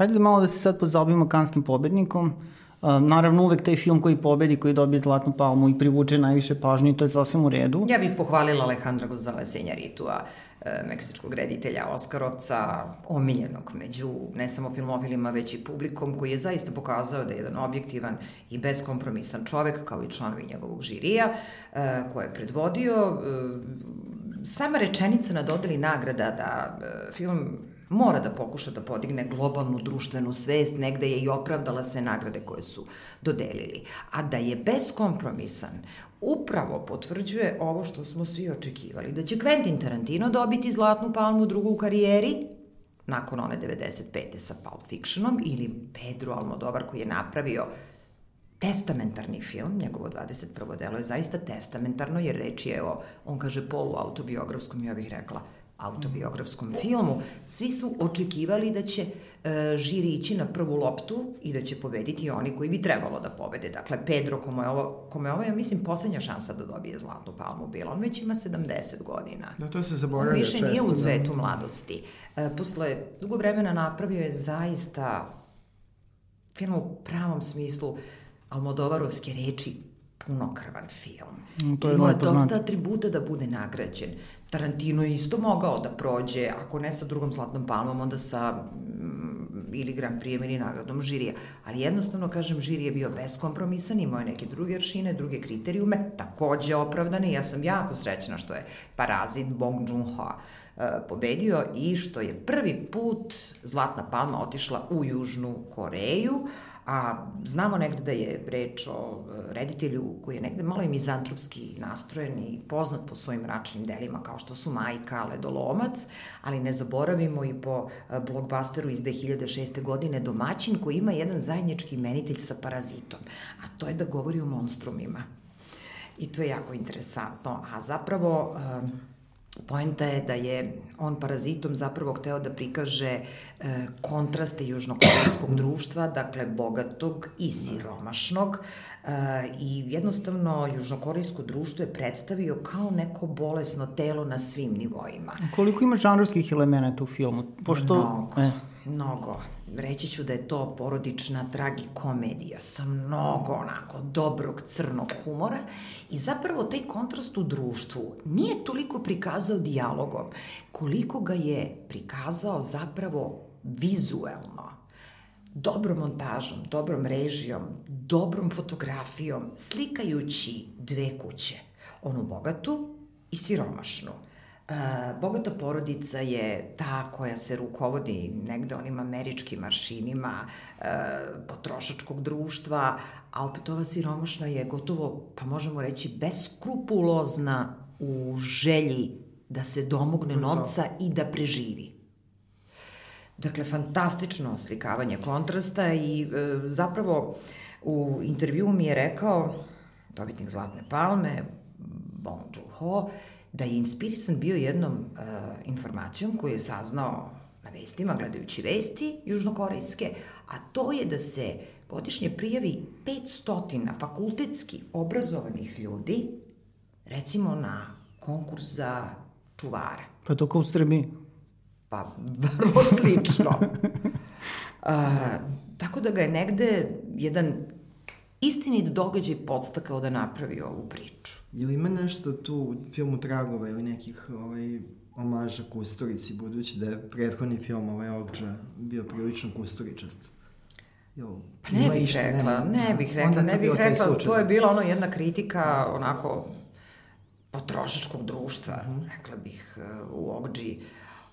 Hajde da malo da se sad pozabavimo kanskim pobednikom. Uh, naravno, uvek taj film koji pobedi, koji dobije Zlatnu palmu i privuče najviše pažnje to je sasvim u redu. Ja bih pohvalila Alejandra Gonzalez Injaritua, e, meksičkog reditelja Oskarovca, omiljenog među ne samo filmofilima, već i publikom, koji je zaista pokazao da je jedan objektivan i beskompromisan čovek, kao i članovi njegovog žirija, e, koje je predvodio. E, Sama rečenica na dodeli nagrada da e, film mora da pokuša da podigne globalnu društvenu svest, negde je i opravdala sve nagrade koje su dodelili. A da je beskompromisan, upravo potvrđuje ovo što smo svi očekivali, da će Quentin Tarantino dobiti Zlatnu palmu drugu u karijeri, nakon one 95. sa Pulp Fictionom, ili Pedro Almodovar koji je napravio testamentarni film, njegovo 21. delo je zaista testamentarno, jer reč je o, on kaže, poluautobiografskom, ja bih rekla, autobiografskom filmu, svi su očekivali da će e, žiri ići na prvu loptu i da će pobediti oni koji bi trebalo da pobede. Dakle, Pedro, kome je ovo, kome je ovo ja mislim, poslednja šansa da dobije Zlatnu palmu bila. On već ima 70 godina. Da, to se On zaboravlja više često. nije u da. cvetu mladosti. E, posle dugo vremena napravio je zaista film u pravom smislu Almodovarovske reči punokrvan film. Mm, to je Imao je dosta atributa da bude nagrađen. Tarantino je isto mogao da prođe, ako ne sa drugom zlatnom palmom, onda sa mm, ili Grand Prix ili nagradom žirija. Ali jednostavno, kažem, žiri je bio beskompromisan, imao je neke druge aršine, druge kriterijume, takođe opravdane. Ja sam jako srećna što je Parazit Bong Joon-ho e, pobedio i što je prvi put Zlatna palma otišla u Južnu Koreju, a znamo negde da je reč o e, reditelju koji je negde malo i mizantropski nastrojen i poznat po svojim mračnim delima kao što su Majka, Ledolomac, ali ne zaboravimo i po e, blockbusteru iz 2006. godine Domaćin koji ima jedan zajednički imenitelj sa Parazitom, a to je da govori o monstrumima. I to je jako interesantno, a zapravo um, Poenta je da je on parazitom zapravo hteo da prikaže e, kontraste južnokorejskog društva, dakle bogatog i siromašnog e, i jednostavno južnokorejsko društvo je predstavio kao neko bolesno telo na svim nivoima. Koliko ima žanrovskih elemenata u filmu? Pošto, Mnogo, E, mnogo. Reći ću da je to porodična tragikomedija sa mnogo onako dobrog crnog humora i zapravo taj kontrast u društvu nije toliko prikazao dijalogom, koliko ga je prikazao zapravo vizuelno, dobrom montažom, dobrom režijom, dobrom fotografijom, slikajući dve kuće, onu bogatu i siromašnu. Bogata porodica je ta koja se rukovodi negde onim američkim maršinima e, potrošačkog društva, a opet ova siromašna je gotovo, pa možemo reći, beskrupulozna u želji da se domogne novca i da preživi. Dakle, fantastično slikavanje kontrasta i e, zapravo u intervju mi je rekao dobitnik Zlatne palme, Bong Joon-ho, da je inspirisan bio jednom e, informacijom koju je saznao na vestima, gledajući vesti južnokorejske, a to je da se godišnje prijavi 500 fakultetski obrazovanih ljudi, recimo na konkurs za čuvara. Pa to kao u Srbiji. Pa, vrlo slično. A, (laughs) tako da ga je negde jedan istinit događaj podstakao da napravi ovu priču. Ili ima nešto tu u filmu Tragova ili nekih ovaj, omaža Kusturici, budući da je prethodni film ovaj Ogđa bio prilično kusturičast? Jo, pa ne bih išta, rekla, nema, ne bih rekla, ne bih rekla, to je bila ono jedna kritika onako potrošačkog društva, mm rekla bih u Ogđi,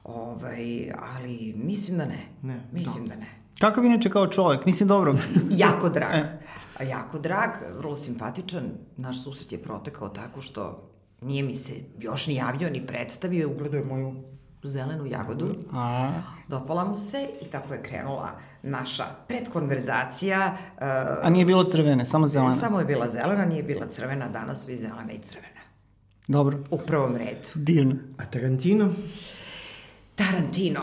ovaj, ali mislim da ne, ne mislim da, da ne. Kakav inače kao čovjek? Mislim, dobro. jako drag. E. Jako drag, vrlo simpatičan. Naš susret je protekao tako što nije mi se još ni javio, ni predstavio. Ugledao je moju zelenu jagodu. A. Dopala mu se i tako je krenula naša predkonverzacija. Uh, A nije bilo crvene, samo zelena? Samo je bila zelena, nije bila crvena, danas su i zelena i crvena. Dobro. U prvom redu. Divno. A Tarantino? Tarantino.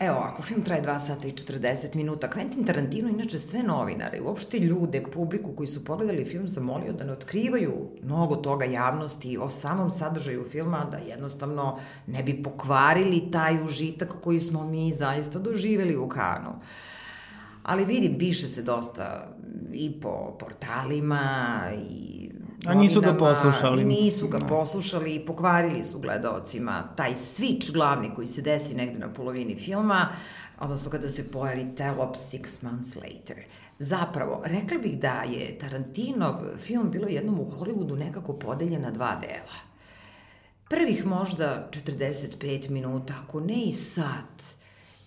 Evo ako film traje 2 sata i 40 minuta, Quentin Tarantino inače sve novinare, uopšte ljude, publiku koji su pogledali film zamolio da ne otkrivaju mnogo toga javnosti o samom sadržaju filma, da jednostavno ne bi pokvarili taj užitak koji smo mi zaista doživeli u Kanu. Ali vidim, piše se dosta i po portalima i A nisu ga poslušali. I nisu ga poslušali i pokvarili su gledalcima taj switch glavni koji se desi negde na polovini filma, odnosno kada se pojavi Telop Six Months Later. Zapravo, rekla bih da je Tarantinov film bilo jednom u Hollywoodu nekako podeljen na dva dela. Prvih možda 45 minuta, ako ne i sat,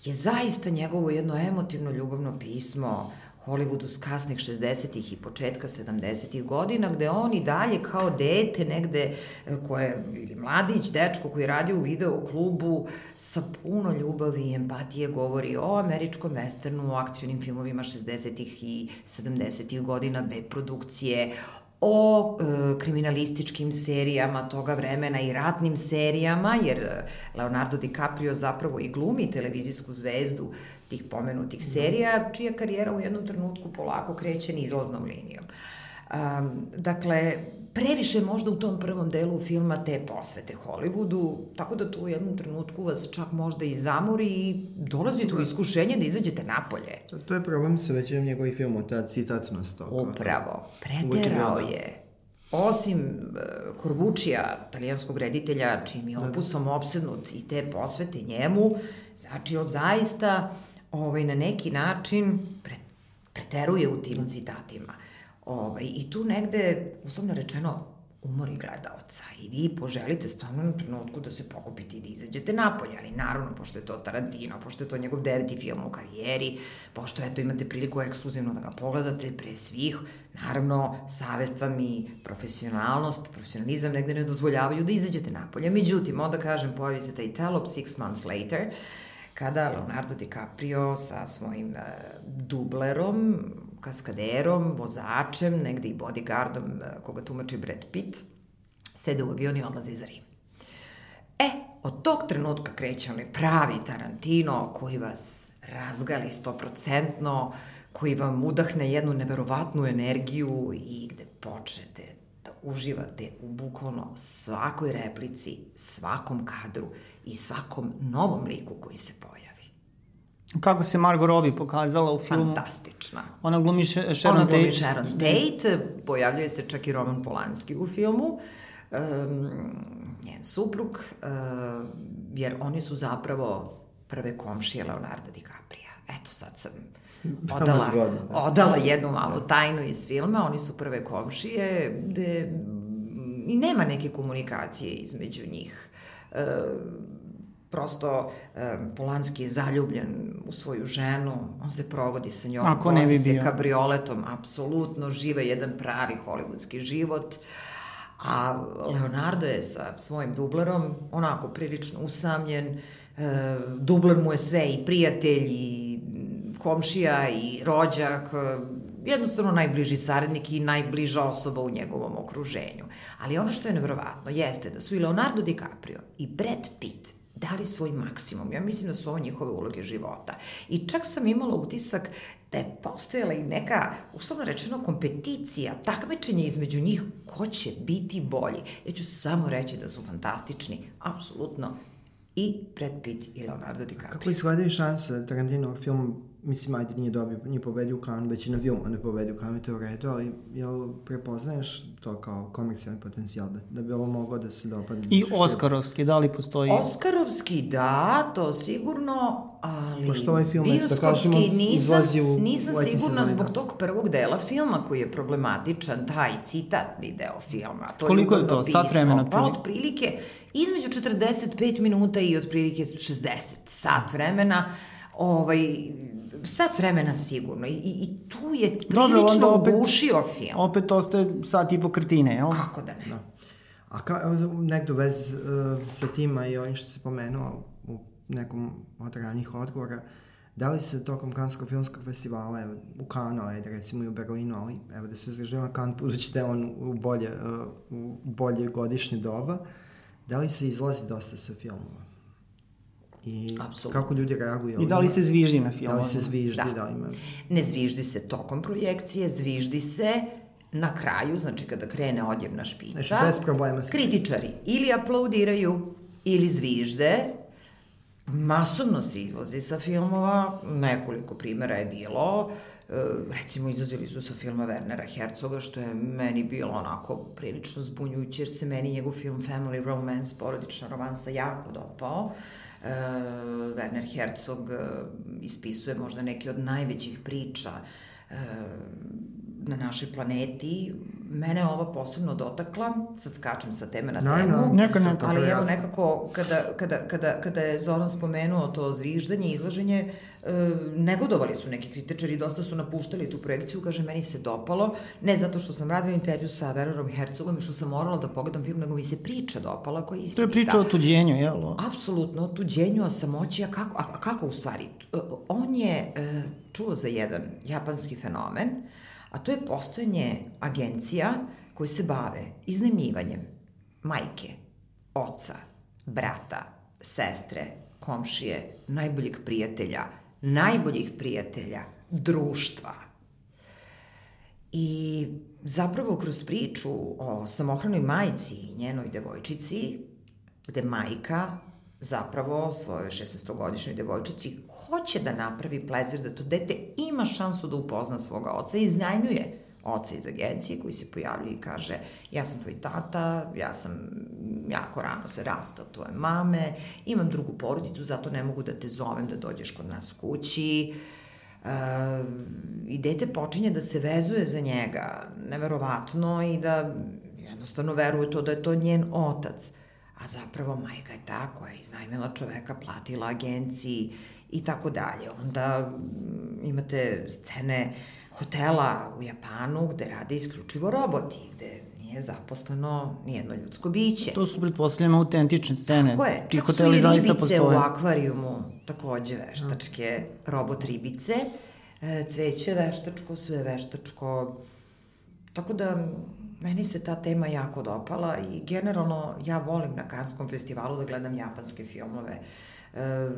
je zaista njegovo jedno emotivno ljubavno pismo Hollywoodu s kasnih 60-ih i početka 70-ih godina, gde on i dalje kao dete negde, e, koje, ili mladić, dečko koji radi u video klubu, sa puno ljubavi i empatije govori o američkom westernu, o akcijnim filmovima 60-ih i 70-ih godina, B produkcije, o e, kriminalističkim serijama toga vremena i ratnim serijama, jer e, Leonardo DiCaprio zapravo i glumi televizijsku zvezdu tih pomenutih mhm. serija, čija karijera u jednom trenutku polako kreće nizlaznom linijom. Um, dakle, previše možda u tom prvom delu filma te posvete Hollywoodu, tako da tu u jednom trenutku vas čak možda i zamori i dolazite u iskušenje da izađete napolje. To, to je problem sa većinom njegovih filmova, ta citatnost. Upravo, preterao je. Osim uh, Korbučija, talijanskog reditelja, čim je da. opusom opsednut i te posvete njemu, znači on zaista ovaj, na neki način pre, preteruje u tim citatima. Ovaj, I tu negde, uslovno rečeno, umori gledalca i vi poželite stvarno na trenutku da se pokupite i da izađete napolje, ali naravno, pošto je to Tarantino, pošto je to njegov deveti film u karijeri, pošto eto imate priliku ekskluzivno da ga pogledate pre svih, naravno, savest vam i profesionalnost, profesionalizam negde ne dozvoljavaju da izađete napolje. Međutim, onda kažem, pojavi se taj telop six months later, kada Leonardo DiCaprio sa svojim e, dublerom, kaskaderom, vozačem, negde i bodyguardom e, koga tumači Brad Pitt, sede u avion i odlazi za Rim. E, od tog trenutka kreće onaj pravi Tarantino koji vas razgali stoprocentno, koji vam udahne jednu neverovatnu energiju i gde počnete da uživate u bukvalno svakoj replici, svakom kadru i svakom novom liku koji se pojavi. Kako se Margot Robbie pokazala u filmu? Fantastična. Ona glumi Sharon Tate. Ona glumi Sharon Tate, pojavljuje se čak i Roman Polanski u filmu, um, njen suprug, uh, jer oni su zapravo prve komšije Leonarda DiCapria. Eto, sad sam (laughs) odala, zgodno, da. odala jednu malu tajnu iz filma, oni su prve komšije, gde mm, i nema neke komunikacije između njih. E, prosto e, Polanski je zaljubljen u svoju ženu, on se provodi sa njom, Ako ne bi se kabrioletom, apsolutno žive jedan pravi hollywoodski život. A Leonardo je sa svojim dublerom onako prilično usamljen, e, dubler mu je sve i prijatelj i komšija i rođak, jednostavno najbliži saradnik i najbliža osoba u njegovom okruženju. Ali ono što je nevrovatno jeste da su i Leonardo DiCaprio i Brad Pitt dali svoj maksimum. Ja mislim da su ovo njihove uloge života. I čak sam imala utisak da je postojala i neka, uslovno rečeno, kompeticija, takmičenje između njih ko će biti bolji. Ja ću samo reći da su fantastični, apsolutno, i Brad Pitt i Leonardo DiCaprio. Kako izgledaju šanse Tarantinovog filma, mislim, ajde nije dobio, nije pobedio u Kanu, već i na filmu ne pobedio u Kanu, to je u redu, ali jel prepoznaješ to kao komercijalni potencijal, da, da bi ovo moglo da se dopadne? I? Oskarovski, da li postoji? Oskarovski, da, to sigurno, ali Pošto ovaj film, eto, da bioskopski kažemo, nisam, izlazi u nisam sigurna sezoni, zbog da. tog prvog dela filma koji je problematičan, taj citatni deo filma. To Koliko je to? Sat vremena Pa otprilike? otprilike između 45 minuta i otprilike 60 sat vremena. Ovaj, sat vremena sigurno. I, i, tu je Dobro, prilično opet- ugušio film. Opet ostaje sat i po krtine, jel? Kako da ne? Da. A ka, negde u vezi uh, sa tima i ovim što se pomenuo u nekom od ranjih odgovora, da li se tokom Kanskog filmskog festivala, evo, u Kanu, ajde, recimo i u Berlinu, ali evo da se zražujemo Kan, budući da je on u bolje, uh, u bolje godišnje doba, da li se izlazi dosta sa filmova? I Apsolutno. kako ljudi reaguju? I da li se zviždi na Da filmu? li se zviždi, Da. da, li ima... Ne zviždi se tokom projekcije, zviždi se na kraju, znači kada krene odjevna špica. Znači, bez problema se- Kritičari ili aplaudiraju ili zvižde, masovno se izlazi sa filmova, nekoliko primera je bilo, e, recimo izlazili su sa filma Wernera Herzoga, što je meni bilo onako prilično zbunjujuće, jer se meni njegov film Family Romance, porodična romansa, jako dopao. E, Werner Herzog e, ispisuje možda neke od najvećih priča e, na našoj planeti. Mene je ova posebno dotakla, sad skačem sa teme na Da, temu, da. Neka, neka. ali evo nekako kada, kada, kada, kada je Zoran spomenuo to zviždanje, izlaženje, e, negodovali su neki kritičari, dosta su napuštali tu projekciju, kaže, meni se dopalo, ne zato što sam radila intervju sa Wernerom Herzogom i što sam morala da pogledam film, nego mi se priča dopala koja je To istinita. je priča o tuđenju, jel? Apsolutno, o tuđenju, o samoći, a kako, a, a kako u stvari? E, On je e, čuo za jedan japanski fenomen, a to je postojanje agencija koje se bave iznajmljivanjem majke, oca, brata, sestre, komšije, najboljeg prijatelja, najboljih prijatelja, društva. I zapravo kroz priču o samohranoj majci i njenoj devojčici, gde majka zapravo svojoj 16-godišnjoj devojčici hoće da napravi plezir da to dete ima šansu da upozna svoga oca i iznajmljuje oca iz agencije koji se pojavljuje i kaže ja sam tvoj tata, ja sam jako rano se rastao tvoje mame, imam drugu porodicu, zato ne mogu da te zovem da dođeš kod nas kući. Uh, I dete počinje da se vezuje za njega, neverovatno, i da jednostavno veruje to da je to njen otac. A zapravo majka je ta koja je iznajmila čoveka, platila agenciji i tako dalje. Onda mm, imate scene hotela u Japanu gde rade isključivo roboti, gde nije zaposleno nijedno ljudsko biće. To su pretpostavljamo autentične scene. Tako je, čak su i ribice postoje. u akvarijumu, takođe veštačke robot ribice, e, cveće veštačko, sve veštačko, tako da meni se ta tema jako dopala i generalno ja volim na Kanskom festivalu da gledam japanske filmove. E,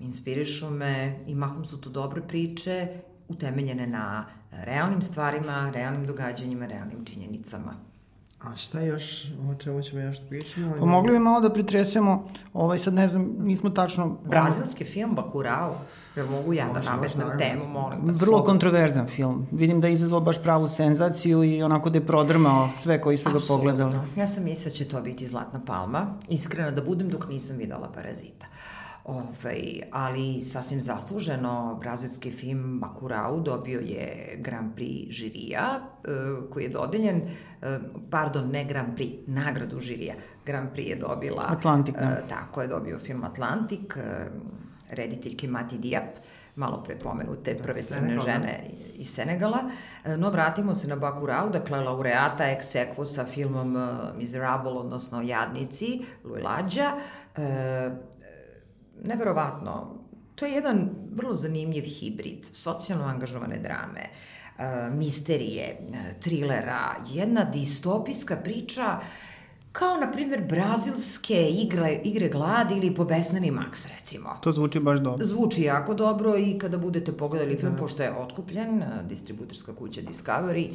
inspirišu me i mahom su to dobre priče, utemeljene na realnim stvarima, realnim događanjima, realnim činjenicama. A šta još, o čemu ćemo još da pričamo? Pa mogli bi malo da pretresemo, ovaj sad ne znam, nismo tačno... Brazilski film Bakurao, jel mogu ja da nametnem temu, molim vas? Vrlo kontroverzan film. Vidim da je izazvao baš pravu senzaciju i onako da je prodrmao sve koji su ga pogledali. Ja sam mislila da će to biti Zlatna palma, iskreno da budem dok nisam videla Parazita. Ovaj, ali sasvim zasluženo, brazilski film Bacurau dobio je Grand Prix žirija, e, koji je dodeljen, e, pardon, ne Grand Prix, nagradu žirija. Grand Prix je dobila... Atlantik, da. E, tako je dobio film Atlantik, rediteljke Mati Diap, malo pre pomenute da, prve crne da. žene iz Senegala. No, vratimo se na Bacurau, dakle, laureata ex equo sa filmom Miserable, odnosno Jadnici, Luilađa. E, neverovatno, to je jedan vrlo zanimljiv hibrid socijalno angažovane drame, e, misterije, e, trilera, jedna distopijska priča kao, na primjer, brazilske igre, igre gladi ili pobesnani Max, recimo. To zvuči baš dobro. Zvuči jako dobro i kada budete pogledali film, da. pošto je otkupljen, e, distributorska kuća Discovery,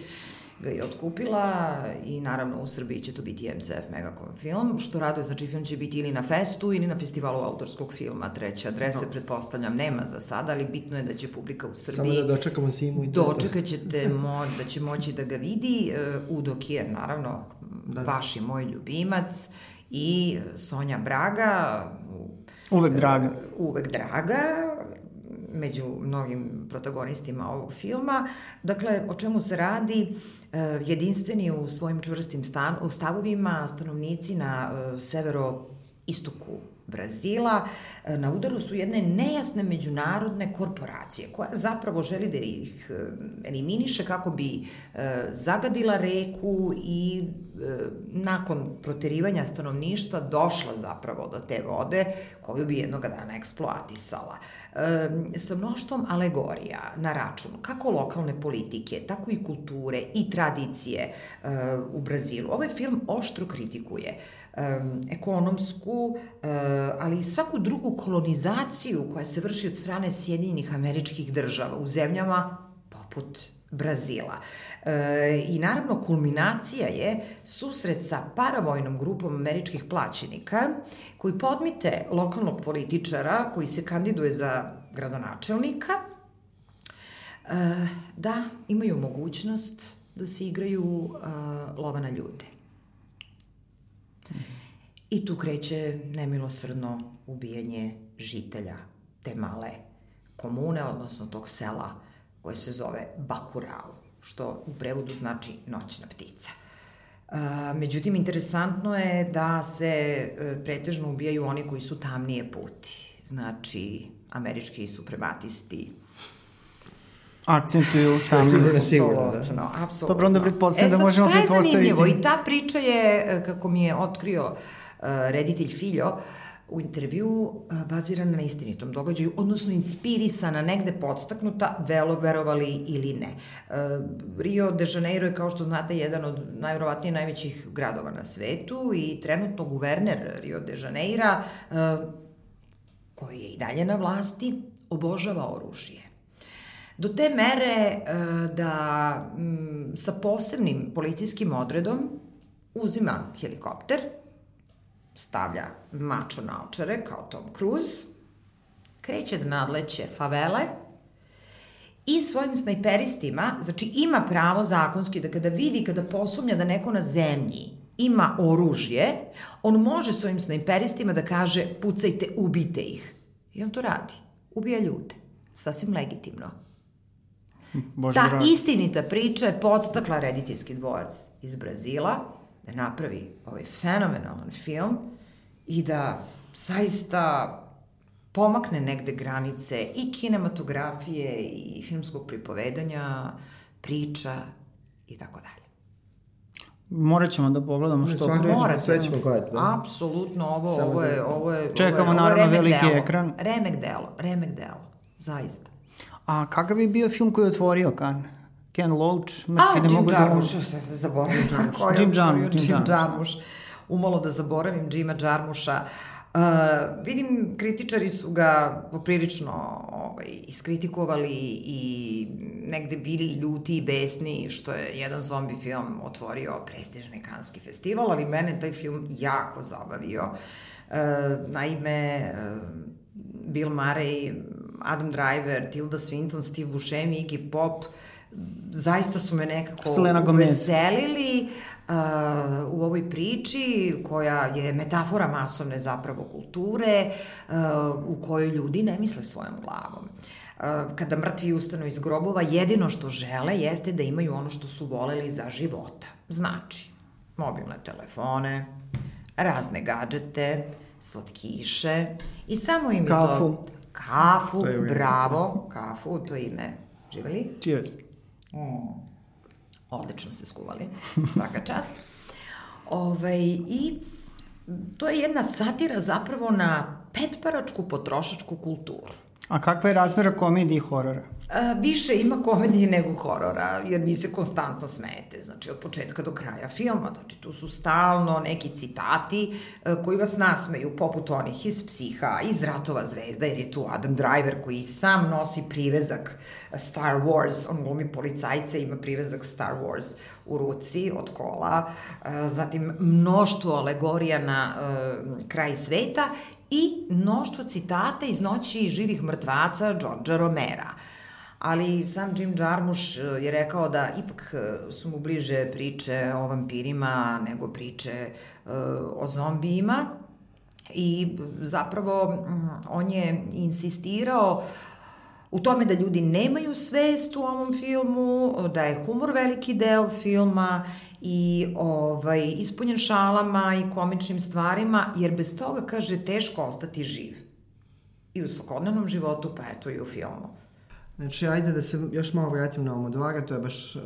ga je otkupila i naravno u Srbiji će to biti MCF Megacom film, što raduje, znači film će biti ili na festu ili na festivalu autorskog filma, treća adrese, no. pretpostavljam, nema za sada, ali bitno je da će publika u Srbiji... Samo da dočekamo Simu i to. Dočekat ćete (laughs) mo, da će moći da ga vidi, uh, Udo Kier, naravno, da, da. vaš i moj ljubimac, i Sonja Braga, Uvek draga. Uvek draga, među mnogim protagonistima ovog filma. Dakle, o čemu se radi? E, jedinstveni u svojim čvrstim stan, u stavovima stanovnici na e, severo istoku Brazila, e, na udaru su jedne nejasne međunarodne korporacije koja zapravo želi da ih eliminiše kako bi zagadila reku i nakon proterivanja stanovništva došla zapravo do te vode koju bi jednog dana eksploatisala sa mnoštvom alegorija na račun kako lokalne politike, tako i kulture i tradicije u Brazilu. Ovaj film oštro kritikuje ekonomsku, ali i svaku drugu kolonizaciju koja se vrši od strane Sjedinjenih američkih država u zemljama poput Brazila. E, I naravno kulminacija je susret sa paravojnom grupom američkih plaćenika koji podmite lokalnog političara koji se kandiduje za gradonačelnika e, da imaju mogućnost da se igraju e, lova na ljude. I tu kreće nemilosrdno ubijanje žitelja te male komune, odnosno tog sela koje se zove Bakurao, što u prevodu znači noćna ptica. A, međutim, interesantno je da se e, pretežno ubijaju oni koji su tamnije puti. Znači, američki suprematisti, akcentuju (laughs) tamnije. Sigurno, sigurno. Da. Apsolutno, apsolutno. Dobro, onda pretpostavljam e, da možemo pretpostaviti. Šta je zanimljivo? I ta priča je, e, kako mi je otkrio uh, reditelj Filjo, uh, u intervju bazirana na istinitom događaju, odnosno inspirisana, negde podstaknuta, velo verovali ili ne. Rio de Janeiro je, kao što znate, jedan od najvrovatnije najvećih gradova na svetu i trenutno guverner Rio de Janeira, koji je i dalje na vlasti, obožava oružje. Do te mere da sa posebnim policijskim odredom uzima helikopter, stavlja mačo na očare kao Tom Cruise, kreće da nadleće favele i svojim snajperistima, znači ima pravo zakonski da kada vidi, kada posumnja da neko na zemlji ima oružje, on može svojim snajperistima da kaže pucajte, ubite ih. I on to radi. Ubija ljude. Sasvim legitimno. Bože Ta broj. istinita priča je podstakla rediteljski dvojac iz Brazila, da napravi ovaj fenomenalan film i da zaista pomakne negde granice i kinematografije i filmskog pripovedanja, priča i tako dalje. Morat ćemo da pogledamo što pre. Morate. Sve ćemo gledati. Da. Apsolutno, ovo, Samo ovo je, da- ovo je... Čekamo ovo je, naravno ovo je veliki delo. ekran. Remek delo, remek delo, zaista. A kakav je bio film koji je otvorio kan? Ken Loach, A, ne Jim mogu Jarmusch, da... se zaboravim. Jim (laughs) Jarmusch. Jim Jarmusch. Umalo da zaboravim Jima Jarmusha. Uh, vidim, kritičari su ga poprilično ovaj, iskritikovali i negde bili ljuti i besni što je jedan zombi film otvorio prestižni kanski festival, ali mene taj film jako zabavio. Uh, naime, uh, Bill Murray, Adam Driver, Tilda Swinton, Steve Buscemi, Iggy Pop, zaista su me nekako Selena uveselili uh, u ovoj priči koja je metafora masovne zapravo kulture uh, u kojoj ljudi ne misle svojom glavom. Uh, kada mrtvi ustanu iz grobova, jedino što žele jeste da imaju ono što su voleli za života. Znači, mobilne telefone, razne gadžete, slatkiše i samo im je Kafu. to... Kafu, To je u redu. bravo, kafu, to ime. Živeli? Cheers. Odlično ste skuvali, svaka čast. Ovaj, I to je jedna satira zapravo na petparačku potrošačku kulturu. A kakva je razmera komedije i horora? A, više ima komedije nego horora, jer vi se konstantno smejete, znači od početka do kraja filma, znači tu su stalno neki citati e, koji vas nasmeju, poput onih iz Psiha, iz Ratova zvezda, jer je tu Adam Driver koji sam nosi privezak Star Wars, on glumi policajca, ima privezak Star Wars u ruci od kola, e, zatim mnoštvo alegorija na e, kraj sveta i mnoštvo citata iz noći živih mrtvaca Georgea Romera. Ali sam Jim Jarmusch eh, je rekao da ipak eh, su mu bliže priče o vampirima nego priče uh, o zombijima i zapravo on je insistirao u tome da ljudi nemaju svest u ovom filmu, da je humor veliki deo filma i ovaj, ispunjen šalama i komičnim stvarima, jer bez toga, kaže, teško ostati živ. I u svakodnevnom životu, pa eto i u filmu. Znači, ajde da se još malo vratim na Almodovara, to je baš, uh,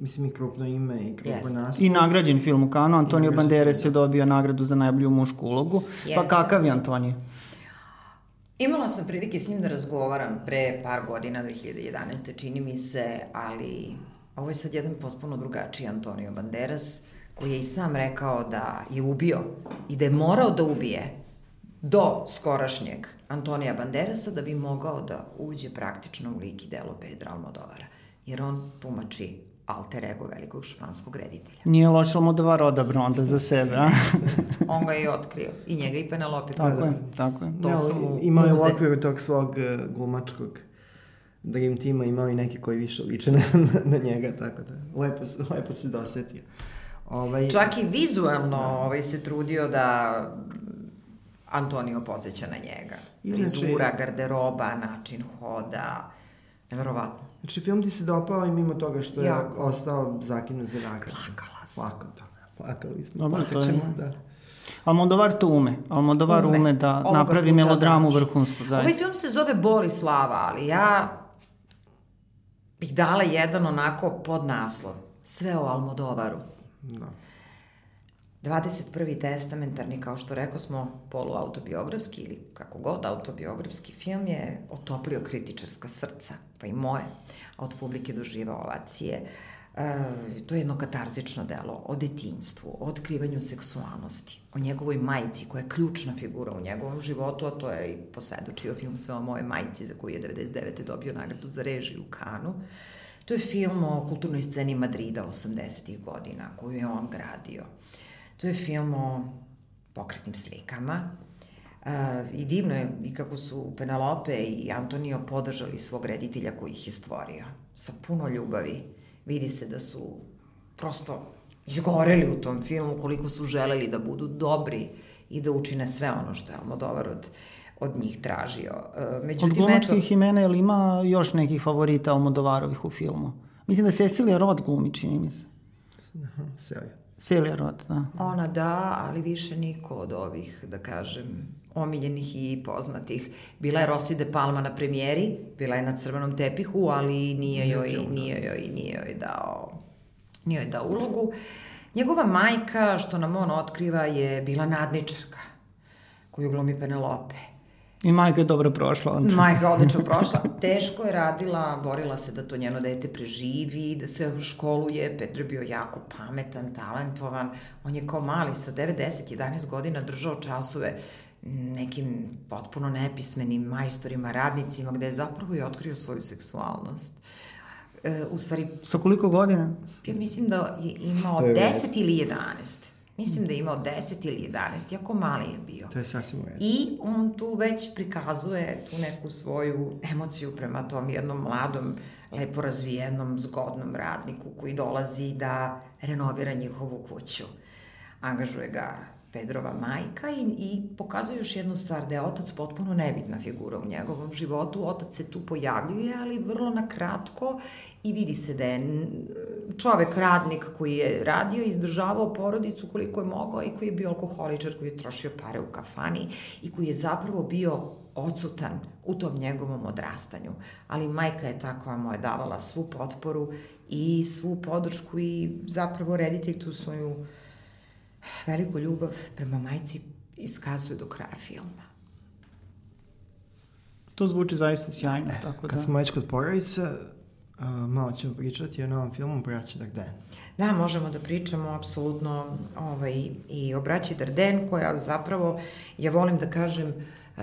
mislim, i krupno ime i krupno Jeste. naslov. I nagrađen film u Kanu, Antonio Banderas je dobio nagradu za najbolju mušku ulogu. Pa Jeste. kakav je Antonio? Imala sam prilike s njim da razgovaram pre par godina, 2011. čini mi se, ali ovo je sad jedan potpuno drugačiji Antonio Banderas, koji je i sam rekao da je ubio i da je morao da ubije do skorašnjeg Antonija Banderasa da bi mogao da uđe praktično u lik i delo Pedra Almodovara, jer on tumači alter ego velikog španskog reditelja. Nije loš Almodovar odabrao onda za sebe, a? (laughs) On ga je i otkrio, i njega i Penelope tako je, Cruz. tako je. To Ja, su mu imao je u okviru tog svog uh, glumačkog Dream Tima, imao i neki koji više liče (laughs) na, na njega, tako da lepo, lepo se dosetio. Ovaj, Čak i vizualno ovaj, se trudio da Antonio podsjeća na njega. Frizura, garderoba, način hoda, neverovatno. Znači, film ti se dopao i mimo toga što je Jako. ostao zakinut za nagradu. Plakala sam. Plakao, da. Plakali smo. Dobro, Plakaćemo, je- da. Almodovar to ume. Almodovar ume, Ume. da Ovoga napravi melodramu vrhunsku, Ovaj zaista. film se zove Boli slava, ali ja bih dala jedan onako podnaslov. Sve o Almodovaru. da. 21. testamentarni, kao što rekao smo, poluautobiografski ili kako god autobiografski film je otoplio kritičarska srca, pa i moje, a od publike doživa ovacije. E, to je jedno katarzično delo o detinstvu, o otkrivanju seksualnosti, o njegovoj majici koja je ključna figura u njegovom životu, a to je i posvedočio film sve o moje majici za koju je 99. dobio nagradu za režiju u Kanu. To je film o kulturnoj sceni Madrida 80. godina koju je on gradio. To je film o pokretnim slikama. Uh, I divno je i kako su Penelope i Antonio podržali svog reditelja koji ih je stvorio. Sa puno ljubavi. Vidi se da su prosto izgoreli u tom filmu koliko su želeli da budu dobri i da učine sve ono što je Almodovar od, od njih tražio. Od međutim, eto, glumačkih imena, ili ima još nekih favorita Almodovarovih u filmu? Mislim da Cecilia Roth glumi, čini mi se. Aha, Selja. Celia Roth, da. Ona da, ali više niko od ovih, da kažem, omiljenih i poznatih. Bila je Rossi de Palma na premijeri, bila je na crvenom tepihu, ali nije joj, nije joj, nije joj dao, nije joj dao ulogu. Njegova majka, što nam on otkriva, je bila nadničarka, koju glumi Penelope. I majka je dobro prošla onda. (laughs) Majka je odlično (laughs) prošla. Teško je radila, borila se da to njeno dete preživi, da se školuje. Petr je bio jako pametan, talentovan. On je kao mali sa 9, 10, 11 godina držao časove nekim potpuno nepismenim majstorima, radnicima, gde je zapravo i otkrio svoju seksualnost. E, u stvari, Sa koliko godina? ja mislim da je imao je 10 ili 11. Mislim da je imao 10 ili 11, jako mali je bio. To je sasvim u redu. I on tu već prikazuje tu neku svoju emociju prema tom jednom mladom lepo razvijenom, zgodnom radniku koji dolazi da renovira njihovu kuću. Angažuje ga Pedrova majka i, i pokazuje još jednu stvar, da je otac potpuno nebitna figura u njegovom životu. Otac se tu pojavljuje, ali vrlo na kratko i vidi se da je čovek, radnik koji je radio i izdržavao porodicu koliko je mogao i koji je bio alkoholičar, koji je trošio pare u kafani i koji je zapravo bio odsutan u tom njegovom odrastanju. Ali majka je ta koja mu je davala svu potporu i svu podršku i zapravo reditelj tu svoju veliku ljubav prema majci iskazuje do kraja filma. To zvuči zaista sjajno. E, tako kad da. smo već kod porodice, uh, malo ćemo pričati o novom filmu Braća Darden. Da, možemo da pričamo apsolutno ovaj, i o braći Darden, koja zapravo, ja volim da kažem, uh,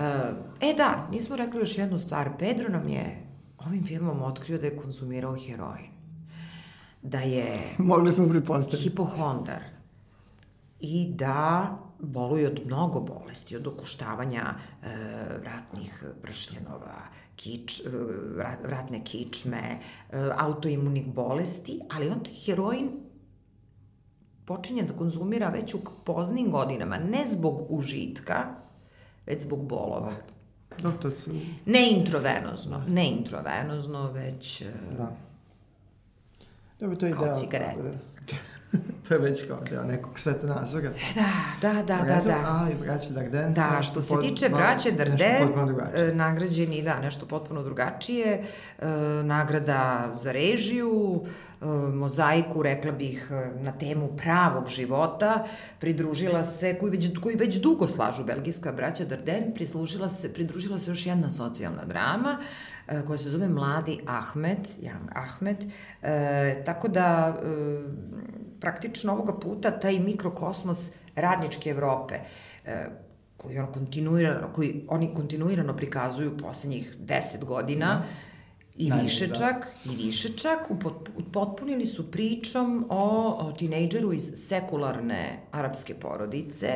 e da, nismo rekli još jednu stvar, Pedro nam je ovim filmom otkrio da je konzumirao heroin, da je (laughs) Mogli smo pretpostaviti. hipohondar i da boluje od mnogo bolesti, od okuštavanja e, vratnih pršljenova, kič, e, vrat, vratne kičme, e, autoimunih bolesti, ali on taj heroin počinje da konzumira već u poznim godinama, ne zbog užitka, već zbog bolova. No, to su... Ne introvenozno, ne introvenozno, već... e, Da. Dobro, to je Kao deo... cigareta. Da, (laughs) to je već kao deo nekog svetonazora. Da, da, da, da, da. Ali braća Darden... Da, što se pod- tiče braće Darden, e, nagrađeni, da, nešto potpuno drugačije, e, nagrada za režiju, e, mozaiku, rekla bih, e, na temu pravog života, pridružila se, koji već, koji već dugo slažu belgijska braća Darden, prislužila se, pridružila se još jedna socijalna drama, e, koja se zove Mladi Ahmed, Young Ahmed, e, tako da e, praktično ovoga puta taj mikrokosmos radničke Evrope, e, koji, on kontinuirano, koji oni kontinuirano prikazuju poslednjih deset godina, I Najmanje, više da. čak, i više čak, upotpunili su pričom o, o tinejdžeru iz sekularne arapske porodice,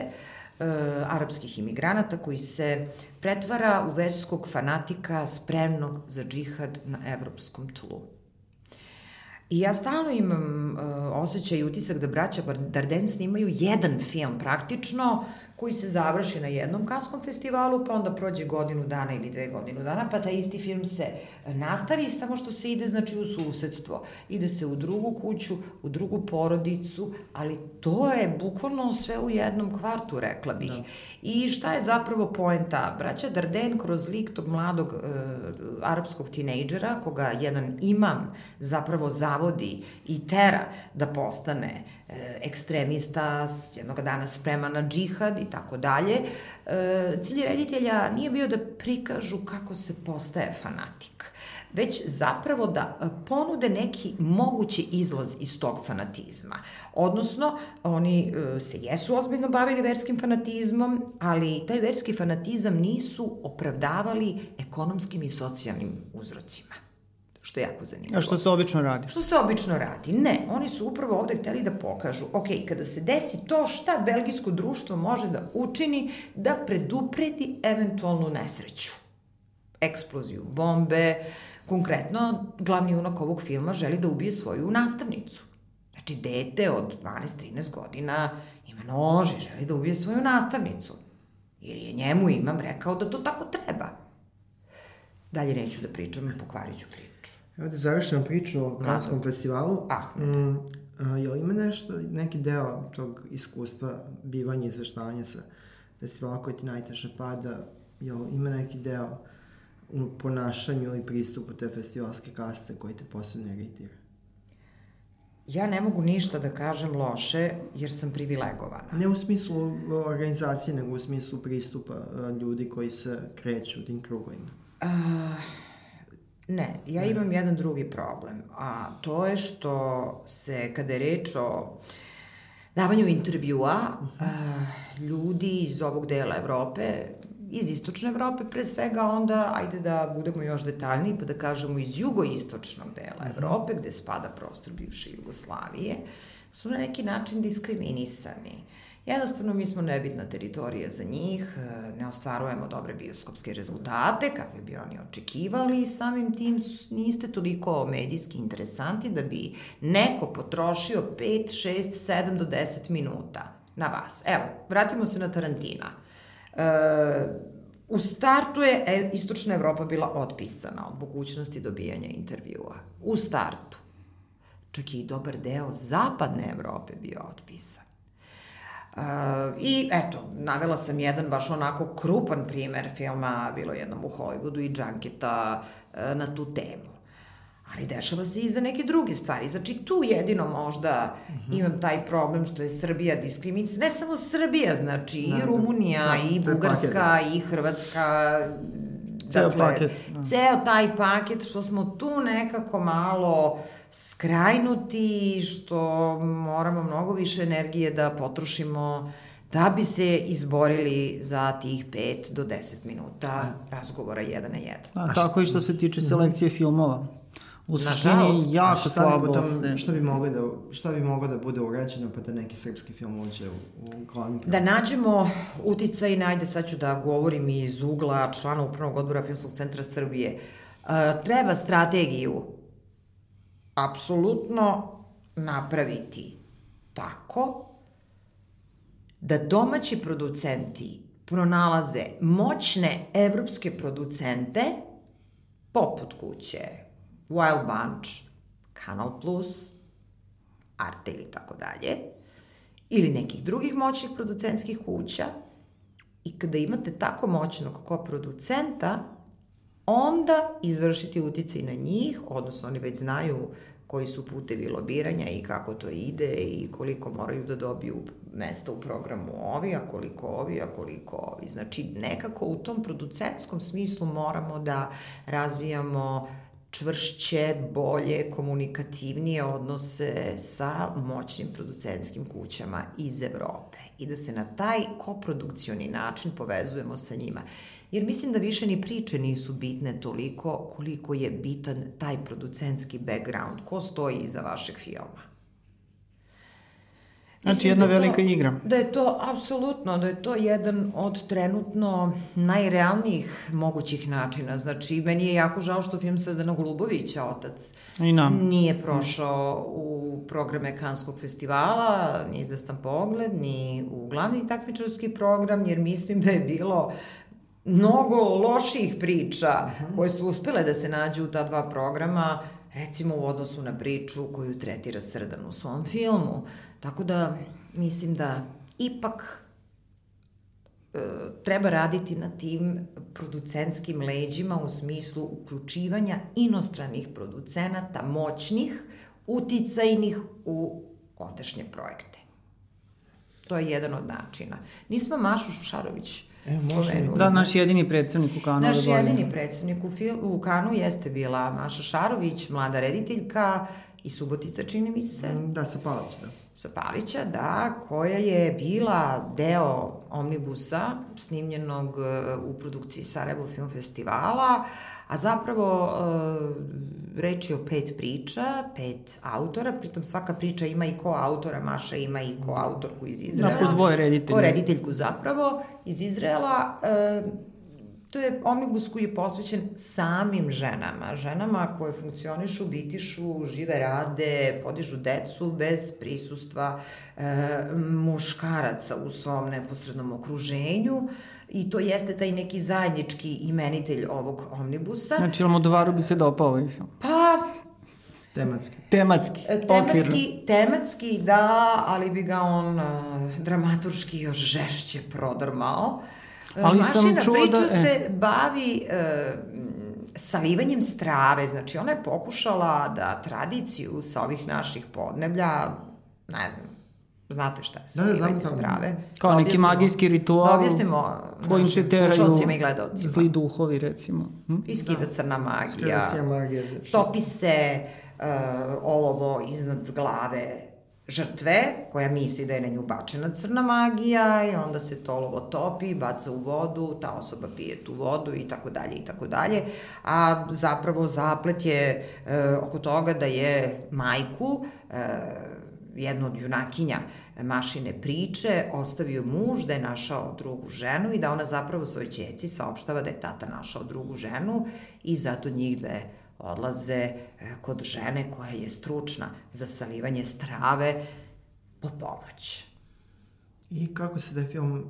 e, arapskih imigranata koji se pretvara u verskog fanatika spremnog za džihad na evropskom tlu. I ja stalno imam uh, osjećaj i utisak da braća Darden snimaju jedan film praktično koji se završi na jednom kanskom festivalu, pa onda prođe godinu dana ili dve godinu dana, pa taj isti film se nastavi, samo što se ide znači u susedstvo. Ide se u drugu kuću, u drugu porodicu, ali to je bukvalno sve u jednom kvartu, rekla bih. Da. I šta je zapravo poenta? Braća Darden kroz lik tog mladog uh, arapskog tinejdžera, koga jedan imam zapravo zavodi i tera da postane e, ekstremista, s jednog dana spreman na džihad i tako dalje. E, Cilj reditelja nije bio da prikažu kako se postaje fanatik, već zapravo da e, ponude neki mogući izlaz iz tog fanatizma. Odnosno, oni e, se jesu ozbiljno bavili verskim fanatizmom, ali taj verski fanatizam nisu opravdavali ekonomskim i socijalnim uzrocima što je jako zanimljivo. A što se obično radi? Što se obično radi? Ne, oni su upravo ovde hteli da pokažu, ok, kada se desi to, šta belgijsko društvo može da učini da predupredi eventualnu nesreću. Eksploziju bombe, konkretno, glavni junak ovog filma želi da ubije svoju nastavnicu. Znači, dete od 12-13 godina ima nož i želi da ubije svoju nastavnicu. Jer je njemu imam rekao da to tako treba. Dalje neću da pričam, pokvarit ću priču. Evo da završimo priču o Kanskom festivalu. Ahmed. Mm, a, jel ima nešto, neki deo tog iskustva bivanja i izveštavanja sa festivala koji ti najteže pada, jel ima neki deo u ponašanju i pristupu te festivalske kaste koji te posebno iritira? Ja ne mogu ništa da kažem loše, jer sam privilegovana. Ne u smislu organizacije, nego u smislu pristupa ljudi koji se kreću u tim krugovima. A, ne, ja imam jedan drugi problem, a to je što se, kada je reč o davanju intervjua, a, ljudi iz ovog dela Evrope, iz istočne Evrope pre svega, onda ajde da budemo još detaljniji pa da kažemo iz jugoistočnog dela Evrope, gde spada prostor bivše Jugoslavije, su na neki način diskriminisani. Jednostavno, mi smo nebitna teritorija za njih, e, ne ostvarujemo dobre bioskopske rezultate, kakve bi oni očekivali i samim tim niste toliko medijski interesanti da bi neko potrošio 5, 6, 7 do 10 minuta na vas. Evo, vratimo se na Tarantina. E, u startu je e, Istočna Evropa bila otpisana od mogućnosti dobijanja intervjua. U startu. Čak i dobar deo Zapadne Evrope bio otpisan. Uh, I eto, navela sam jedan baš onako krupan primer filma, bilo jednom u Hollywoodu i Junketa uh, na tu temu. Ali dešava se i za neke druge stvari. Znači, tu jedino možda mhm. -huh. imam taj problem što je Srbija diskriminisana. Ne samo Srbija, znači da, i Rumunija, da, i Bugarska, paket, da. i Hrvatska. Ceo dakle, paket. Da. Ceo taj paket što smo tu nekako malo uh, skrajnuti, što moramo mnogo više energije da potrošimo da bi se izborili za tih 5 do 10 minuta razgovora jedan na jedan. A, tako i što se tiče selekcije filmova. U suštini jako slabo da, Šta bi moglo da, šta bi moglo da bude urađeno pa da neki srpski film uđe u, u glavni Da nađemo uticaj, najde sad ću da govorim iz ugla člana Upravnog odbora Filmskog centra Srbije. Uh, treba strategiju apsolutno napraviti tako da domaći producenti pronalaze moćne evropske producente poput kuće Wild Bunch, Canal Plus, Arte ili tako dalje, ili nekih drugih moćnih producentskih kuća i kada imate tako moćnog ko producenta, onda izvršiti uticaj na njih, odnosno oni već znaju koji su putevi lobiranja i kako to ide i koliko moraju da dobiju mesta u programu ovi, a koliko ovi, a koliko ovi. Znači, nekako u tom producentskom smislu moramo da razvijamo čvršće, bolje, komunikativnije odnose sa moćnim producentskim kućama iz Evrope i da se na taj koprodukcioni način povezujemo sa njima. Jer mislim da više ni priče nisu bitne toliko koliko je bitan taj producentski background. Ko stoji iza vašeg filma? Znači Mislim jedna da velika to, igra. Da je to, apsolutno, da je to jedan od trenutno najrealnijih mogućih načina. Znači, meni je jako žao što film Sadana Golubovića, otac, I nam. nije prošao u programe Kanskog festivala, ni izvestan pogled, ni u glavni takmičarski program, jer mislim da je bilo mnogo loših priča koje su uspele da se nađu u ta dva programa, recimo u odnosu na priču koju tretira Srdan u svom filmu. Tako da mislim da ipak e, treba raditi na tim producentskim leđima u smislu uključivanja inostranih producenata, moćnih, uticajnih u odešnje projekte. To je jedan od načina. Nismo Mašu Šarović E, spomenuli. Da, naš jedini predstavnik u Kanu. Naš jedini predstavnik u, fil, u Kanu jeste bila Maša Šarović, mlada rediteljka i Subotica, čini mi se. Da, sa Palića, da. Sa Palića, da, koja je bila deo Omnibusa, snimljenog e, u produkciji Sarajevo Film Festivala, a zapravo uh, reč je o pet priča, pet autora, pritom svaka priča ima i ko autora, Maša ima i ko autorku iz Izrela. Dakle, dvoje reditelja. Ko rediteljku zapravo iz Izrela. Uh, to je omnibus koji je posvećen samim ženama, ženama koje funkcionišu, bitišu, žive, rade, podižu decu bez prisustva e, muškaraca u svom neposrednom okruženju i to jeste taj neki zajednički imenitelj ovog omnibusa. Znači, Almodovaru bi se dopao ovaj film? Pa, Tematski. Tematski, e, tematski, okvirno. Tematski, da, ali bi ga on uh, dramaturški još žešće prodrmao. E, ali Mašina sam čuo priča da... E. se bavi uh, salivanjem strave, znači ona je pokušala da tradiciju sa ovih naših podneblja, ne znam, Znate šta je da, salivanje da, strave? Kao da neki magijski ritual da objasnimo kojim se teraju i gledalcima. Zli duhovi, recimo. Hm? Iskida da. crna magija. Skida magija, znači. Topi se uh, olovo iznad glave žrtve, koja misli da je na nju bačena crna magija i onda se to olovo topi, baca u vodu, ta osoba pije tu vodu i tako dalje i tako dalje, a zapravo zaplet je e, oko toga da je majku e, jednu od junakinja mašine priče, ostavio muž da je našao drugu ženu i da ona zapravo svoj ćeci saopštava da je tata našao drugu ženu i zato njih dve odlaze e, kod žene koja je stručna za salivanje strave po pomoć. I kako se da film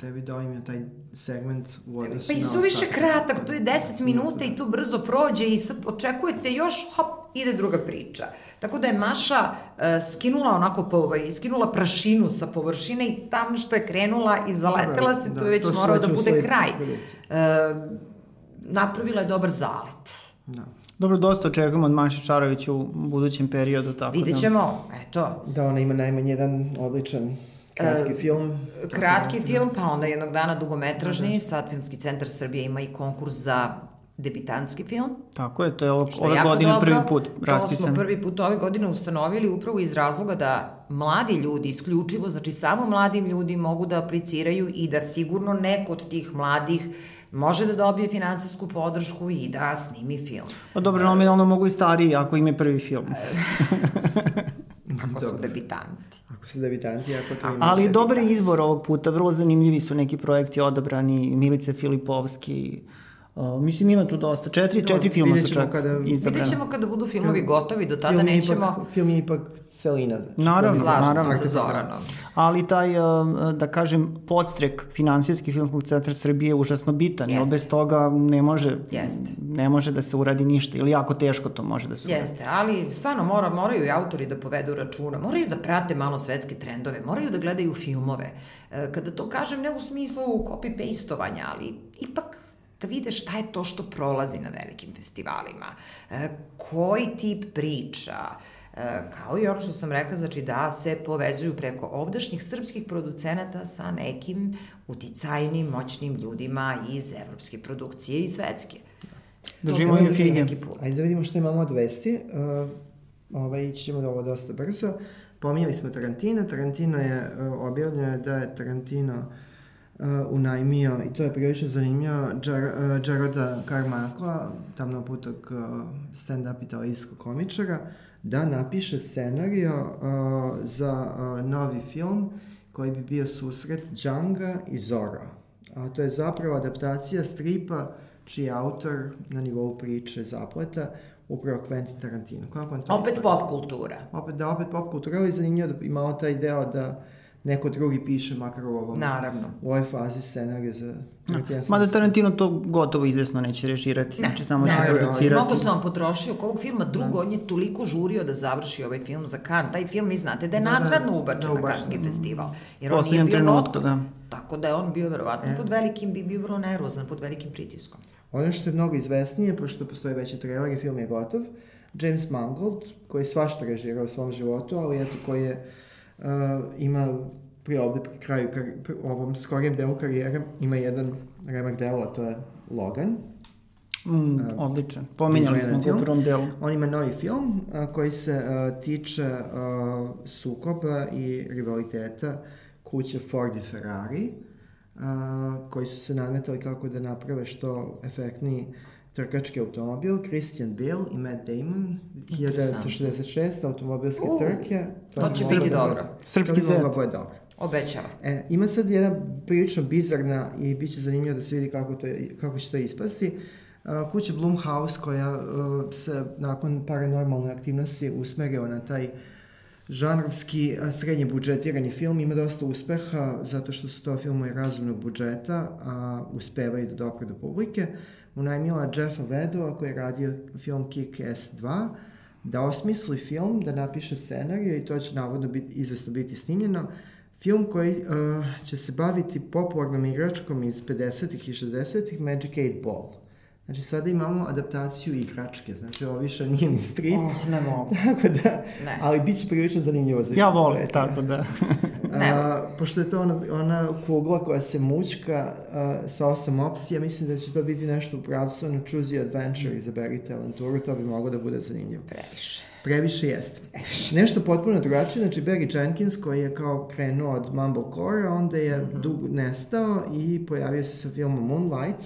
tebi doimio taj segment u odnosu Pa i su više kratak, to je 10 minuta i to brzo prođe i sad očekujete još, hop, ide druga priča. Tako da je Maša uh, skinula onako, po, ovaj, skinula prašinu sa površine i tam što je krenula i zaletela se, da, to je već morao da bude kraj. Uh, napravila je dobar zalet. Da. Dobro, dosta očekujemo od Maše Čarović u budućem periodu, tako Vidjet ćemo, eto. Da, ona ima najmanje jedan odličan kratki uh, film. Kratki da, film, pa onda jednog dana dugometražni. Da, da. Sad Filmski centar Srbije ima i konkurs za debitanski film. Tako je, to je ovo, ove godine dobro. prvi put raspisan. To smo prvi put ove godine ustanovili upravo iz razloga da mladi ljudi, isključivo, znači samo mladim ljudi mogu da apliciraju i da sigurno neko od tih mladih može da dobije finansijsku podršku i da snimi film. Pa dobro, nominalno mogu i stariji ako im je prvi film. ako su debitanti. Ako su debitanti, ako to ima... Ali dobar je izbor ovog puta, vrlo zanimljivi su neki projekti odabrani, Milice Filipovski, Uh, mislim, ima tu dosta. Četiri, no, četiri filma su čak kada, izabrane. Vidjet ćemo kada budu filmovi gotovi, do tada film nećemo... Ipak, film je ipak celina. Naravno, Slažem naravno. se sa Zoranom. Ali taj, uh, da kažem, podstrek Finansijski filmskog centra Srbije je užasno bitan. Jeste. bez toga ne može, Jeste. ne može da se uradi ništa. Ili jako teško to može da se uradi. Jeste, ali stvarno mora, moraju i autori da povedu računa. Moraju da prate malo svetske trendove. Moraju da gledaju filmove. E, kada to kažem, ne u smislu copy-pastovanja, ali ipak da vide šta je to što prolazi na velikim festivalima, e, koji tip priča, e, kao i ono što sam rekla, znači da se povezuju preko ovdašnjih srpskih producenata sa nekim uticajnim, moćnim ljudima iz evropske produkcije i svetske. Držimo im fige. Ajde da vidimo što imamo od vesti. Uh, ovaj, ići ćemo da ovo dosta brzo. Pominjali smo Tarantina. Tarantino je uh, objavljeno da je Tarantino uh, uh, unajmio, i to je prilično zanimljivo, Jar, uh, Jaroda Carmichaela, tamno putog uh, stand-up i televizijskog komičara, da napiše scenario uh, za uh, novi film koji bi bio susret Djanga i Zora. A to je zapravo adaptacija stripa čiji je autor na nivou priče zapleta upravo Quentin Tarantino. Kako to opet pop kultura. Opet, da, opet pop kultura, ali zanimljivo da imao taj deo da neko drugi piše, makar u ovom, Naravno. u ovoj fazi scenariju za No. Mada Tarantino to gotovo izvesno neće režirati, ne, znači samo će producirati. Mnogo sam vam potrošio oko ovog filma, drugo, on je toliko žurio da završi ovaj film za Cannes. Taj film, vi znate, da je da, da nakladno da, ubačen da, na Kanski festival. Jer on nije bio trenutku, da. Tako da je on bio verovatno e. pod velikim, bi bio vrlo nervozan, pod velikim pritiskom. Ono što je mnogo izvesnije, pošto postoje veći trailer i film je gotov, James Mangold, koji je svašta režirao u svom životu, ali eto koji je uh, ima pri ovde pri kraju, pri ovom skorijem delu karijere, ima jedan remak a to je Logan. Mm, uh, odličan. Pominjali smo ga u prvom delu. On ima novi film uh, koji se uh, tiče uh, sukoba i rivaliteta kuće Ford i Ferrari, uh, koji su se nadmetali kako da naprave što efektniji trkački automobil, Christian Bale i Matt Damon, 1966, automobilske uh, trke. To, to će biti dobro. Srpski zet. To bi dobro. Obećava. E, ima sad jedna prilično bizarna i bit će zanimljivo da se vidi kako, to, kako će to ispasti. Uh, kuća Blumhouse koja uh, se nakon paranormalne aktivnosti usmerio na taj žanrovski srednje budžetirani film ima dosta uspeha zato što su to filmovi razumnog budžeta, a uspevaju da dopre do publike. Unajmila Jeffa Vedova koji je radio film Kick-Ass 2 da osmisli film, da napiše scenariju i to će navodno biti, izvesno biti snimljeno. Film koji uh, će se baviti popularnom igračkom iz 50-ih i 60-ih, Magic 8 Ball. Znači, sada imamo adaptaciju igračke, znači ovo više nije ni strip. Oh, ne mogu. (laughs) Tako da, ne. ali bit će prilično zanimljivo za Ja volim, da. tako da. (laughs) a, pošto je to ona, ona kugla koja se mučka a, sa osam opcija, mislim da će to biti nešto u pravcu, ono choose your adventure, izaberite avanturu, to bi moglo da bude zanimljivo. Previše. Previše jeste. Nešto potpuno drugačije, znači Barry Jenkins koji je kao krenuo od Mumblecore, onda je mm -hmm. dugo nestao i pojavio se sa filmom Moonlight,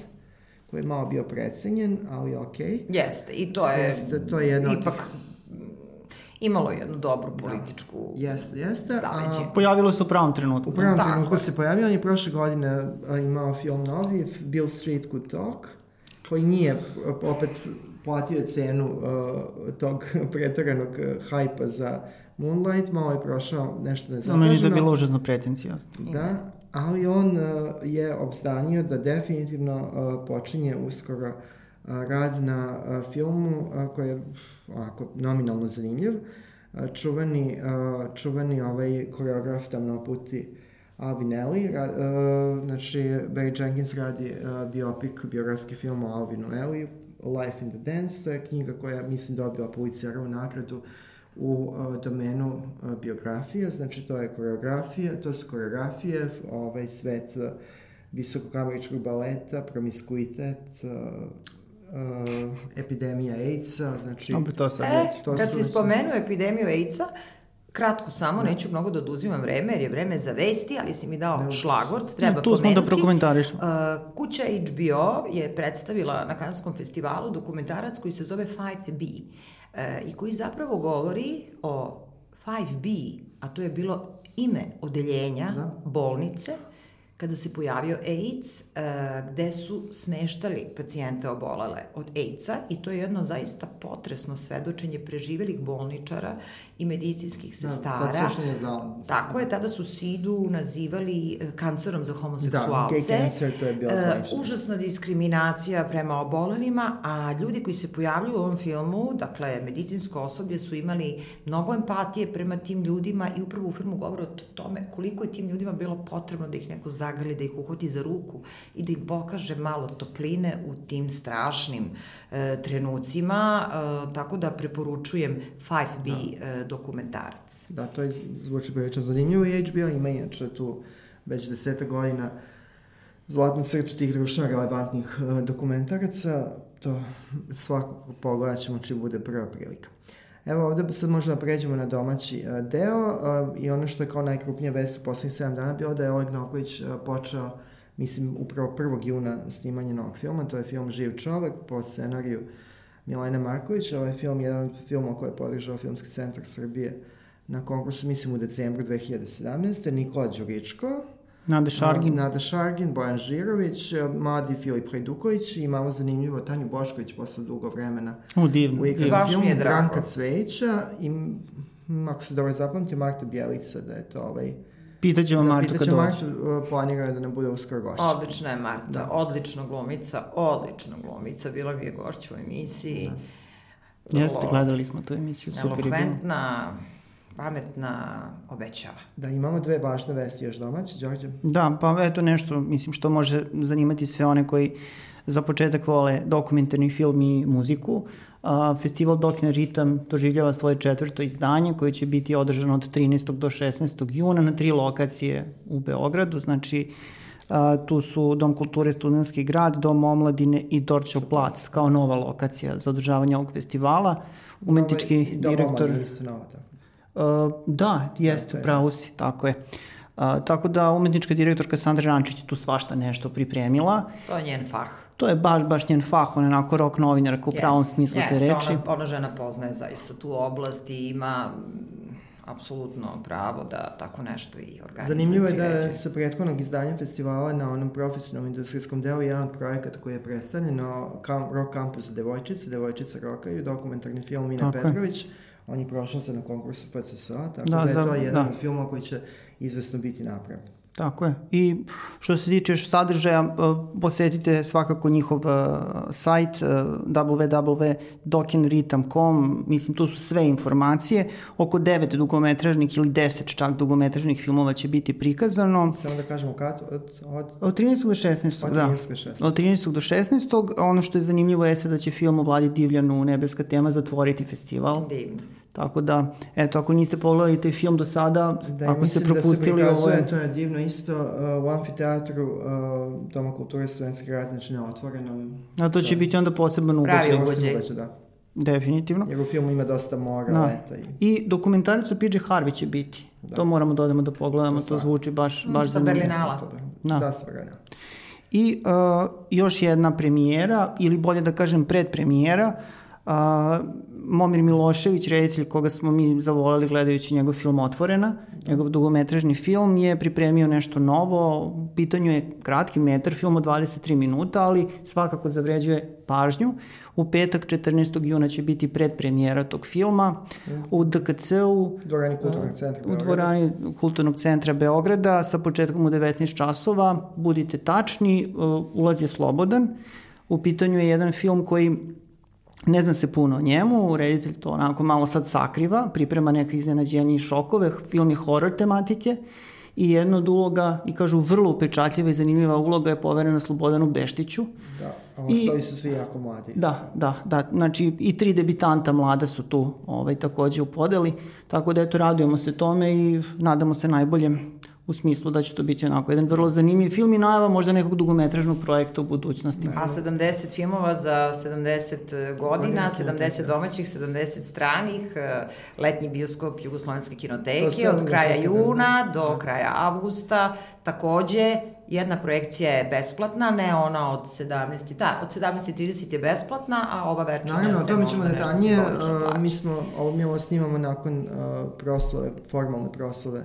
koji je malo bio precenjen, ali okej. Okay. Jeste, i to je... Jeste, to je jedno... Ipak imalo jednu dobru političku da. Jeste, jeste. zaleđe. Pojavilo se u pravom trenutku. U pravom Tako trenutku se pojavio, on je prošle godine imao film novi, Bill Street Could Talk, koji nije opet platio cenu uh, tog (laughs) pretaranog uh, hajpa za Moonlight, malo je prošao nešto nezapaženo. Meni je bilo užasno pretencijasno. Da, ali on uh, je obstanio da definitivno uh, počinje uskoro uh, rad na uh, filmu uh, koji je onako nominalno zanimljiv. Uh, čuveni, uh, čuveni ovaj koreograf tamnoputi Alvin Ellie, ra, uh, znači Barry Jenkins radi uh, biopik, biografski film o Alvinu Elliju, Life in the Dance, to je knjiga koja, mislim, dobila Pulitzerovu nagradu u uh, domenu uh, biografije, znači to je koreografija, to su koreografije, ovaj svet uh, visokog američkog baleta, promiskuitet, uh, epidemija AIDS-a, znači... Dobro, to sad e, to kad si spomenuo epidemiju AIDS-a, Kratko samo, neću mnogo da oduzimam vreme, jer je vreme za vesti, ali si mi dao da. šlagort, treba tu pomenuti. Tu smo da prokomentarišemo. Uh, kuća HBO je predstavila na Kanskom festivalu dokumentarac koji se zove 5B uh, i koji zapravo govori o 5B, a to je bilo ime odeljenja da. bolnice kada se pojavio AIDS, uh, gde su smeštali pacijente obolele od AIDS-a i to je jedno zaista potresno svedočenje preživelih bolničara i medicinskih da, sestara. Da, to se. Tako je, tada su SIDU nazivali e, kancerom za homoseksualce. Da, gay cancer, to je bilo zvanično. Uh, užasna diskriminacija prema obolenima, a ljudi koji se pojavljuju u ovom filmu, dakle, medicinsko osoblje su imali mnogo empatije prema tim ljudima i upravo u filmu govore o tome koliko je tim ljudima bilo potrebno da ih neko zagrli, da ih uhvati za ruku i da im pokaže malo topline u tim strašnim uh, trenucima, uh, tako da preporučujem 5B da dokumentarac. Da, to je zvuči prilično zanimljivo i HBO ima inače tu već deseta godina zlatnu crtu tih društveno relevantnih uh, dokumentaraca, to svakako pogledat ćemo či bude prva prilika. Evo ovde sad možda da pređemo na domaći uh, deo uh, i ono što je kao najkrupnija vest u poslednjih 7 dana bilo da je Oleg Noković počeo, mislim, upravo 1. juna snimanje novog filma, to je film Živ čovek po scenariju uh, Milena Marković. Ovaj film je jedan od filmova koje je podržao Filmski centar Srbije na konkursu, mislim, u decembru 2017. Nikola Đuričko, Nada Šargin. Nada Šargin, Bojan Žirović, mladi Filip Hajduković i imamo zanimljivo Tanju Bošković posle dugo vremena. U, divno. U igri Baš mi je drago. Branka Cvejića i, ako se dobro zapamtio, Marta Bjelica, da je to ovaj Pitaćemo da, Martu kad dođe. Martu, uh, planiraju da nam bude uskoro gošća. Odlična je Marta, da. odlična glumica, odlična glumica, bila mi je gošća u emisiji. Da. Jeste, gledali smo tu emisiju, super je Elokventna, pametna, obećava. Da, imamo dve važne vesti još domaće, Đorđe. Da, pa eto nešto, mislim, što može zanimati sve one koji za početak vole dokumentarni film i muziku. Uh, A, festival Dokina Ritam doživljava svoje četvrto izdanje koje će biti održano od 13. do 16. juna na tri lokacije u Beogradu, znači a, tu su Dom kulture Studenski grad, Dom omladine i Dorčel plac kao nova lokacija za održavanje ovog festivala. Umetnički Nove, direktor... Dom isto nova, tako? Uh, da, jeste, dakle. pravo si, tako je. Uh, tako da umetnička direktorka Sandra Rančić je tu svašta nešto pripremila. To je njen fah to je baš, baš njen fah, on je onako rock novinar u yes, pravom smislu yes, te reči. Ona, ona žena poznaje zaista tu oblast i ima apsolutno pravo da tako nešto i organizuje. Zanimljivo je da sa prethodnog izdanja festivala na onom profesionalnom industrijskom delu jedan od projekata koji je predstavljeno kam, Rock Campus za devojčice, devojčice rokaju, dokumentarni film Mina tako Petrović, je. on je prošao se na konkursu PCSA, tako da, da je za, to jedan da. od filmova koji će izvesno biti napravljen. Tako je. I što se tiče sadržaja, e, posetite svakako njihov uh, sajt uh, www.dokinritam.com, mislim tu su sve informacije, oko 9 dugometražnih ili 10 čak dugometražnih filmova će biti prikazano. Samo da kažemo kad? Od, od... od 13. do 16. Od da. 16. Od 13. do 16. Ono što je zanimljivo jeste da će film o Vladi Divljanu Nebeska tema zatvoriti festival. Divno. Tako da, eto, ako niste pogledali taj film do sada, da, ako ste propustili da se ovo je... To je divno isto uh, u amfiteatru uh, Doma kulture znači na otvorenom. A to će da. biti onda poseban ugođaj. Pravi ugođaj. Da. Definitivno. Jer u filmu ima dosta mora, da. leta. I, I dokumentaricu PJ Harvey će biti. Da. To moramo da odemo da pogledamo, to, to zvuči baš, mm, baš za Berlinala. Da, da sa Berlinala. I uh, još jedna premijera, ili bolje da kažem predpremijera, uh, A, Momir Milošević, reditelj koga smo mi zavolali gledajući njegov film Otvorena, njegov dugometražni film, je pripremio nešto novo. U pitanju je kratki metar, film od 23 minuta, ali svakako zavređuje pažnju. U petak 14. juna će biti predpremijera tog filma u DKC-u. Dvorani kulturnog centra U dvorani kulturnog centra Beograda sa početkom u 19 časova. Budite tačni, ulaz je slobodan. U pitanju je jedan film koji Ne zna se puno o njemu, reditelj to onako malo sad sakriva, priprema neke iznenađenja i šokove, film je horror tematike i jedna od uloga, i kažu vrlo upečatljiva i zanimljiva uloga je poverena Slobodanu Beštiću. Da, a ostali su svi jako mladi. Da, da, da, znači i tri debitanta mlada su tu ovaj, takođe u podeli, tako da eto radujemo se tome i nadamo se najboljem u smislu da će to biti onako jedan vrlo zanimljiv film i najava možda nekog dugometražnog projekta u budućnosti. A 70 filmova za 70 godina, 70 domaćih, 70 stranih, e, letnji bioskop Jugoslovenske kinoteke od kraja juna do kraja avgusta, takođe jedna projekcija je besplatna, ne ona od 17. Da, od 17.30 je besplatna, a ova večernja Naravno, se mi ćemo detaljnije. Uh, mi smo, ovo mi ovo snimamo nakon uh, proslave, formalne proslave